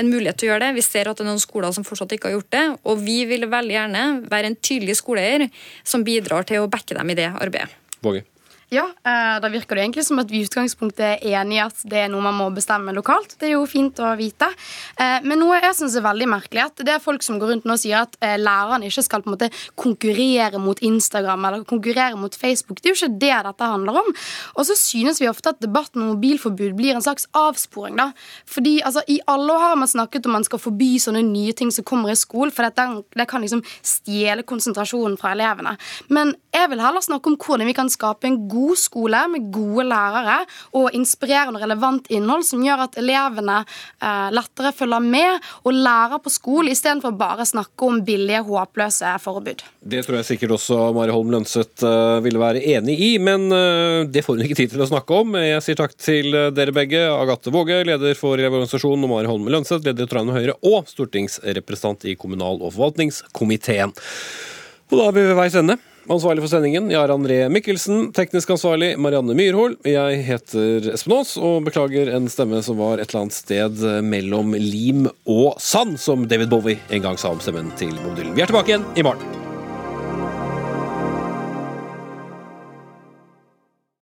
Speaker 17: En mulighet til å gjøre det. Vi ser at det er noen skoler som fortsatt ikke har gjort det. Og vi vil veldig gjerne være en tydelig skoleeier som bidrar til å backe dem i det arbeidet.
Speaker 2: Våge.
Speaker 18: Ja, eh, Da virker det egentlig som at vi i utgangspunktet er enige i at det er noe man må bestemme lokalt. Det er jo fint å vite. Eh, men noe jeg syns er veldig merkelig, at det er folk som går rundt nå og sier at eh, lærerne ikke skal på en måte konkurrere mot Instagram eller konkurrere mot Facebook. Det er jo ikke det dette handler om. Og så synes vi ofte at debatten om mobilforbud blir en slags avsporing. da. Fordi altså, I alle år har man snakket om man skal forby sånne nye ting som kommer i skolen, for det kan liksom stjele konsentrasjonen fra elevene. Men Jeg vil heller snakke om hvordan vi kan skape en god skole med gode lærere og inspirerende og relevant innhold som gjør at elevene eh, lettere følger med og lærer på skole, istedenfor bare å snakke om billige, håpløse forbud.
Speaker 2: Det tror jeg sikkert også Mari Holm Lønseth uh, ville være enig i, men uh, det får hun ikke tid til å snakke om. Jeg sier takk til dere begge. Agathe Våge, leder for Elevorganisasjonen, og Mari Holm Lønseth, leder i Trondheim Høyre og stortingsrepresentant i kommunal- og forvaltningskomiteen. Og da er vi ved veis ende. Ansvarlig for sendingen, Jar André Mikkelsen. Teknisk ansvarlig, Marianne Myrhol. Jeg heter Espen Aas og beklager en stemme som var et eller annet sted mellom lim og sand, som David Bowie en gang sa om stemmen til Bob Dylan. Vi er tilbake igjen i morgen.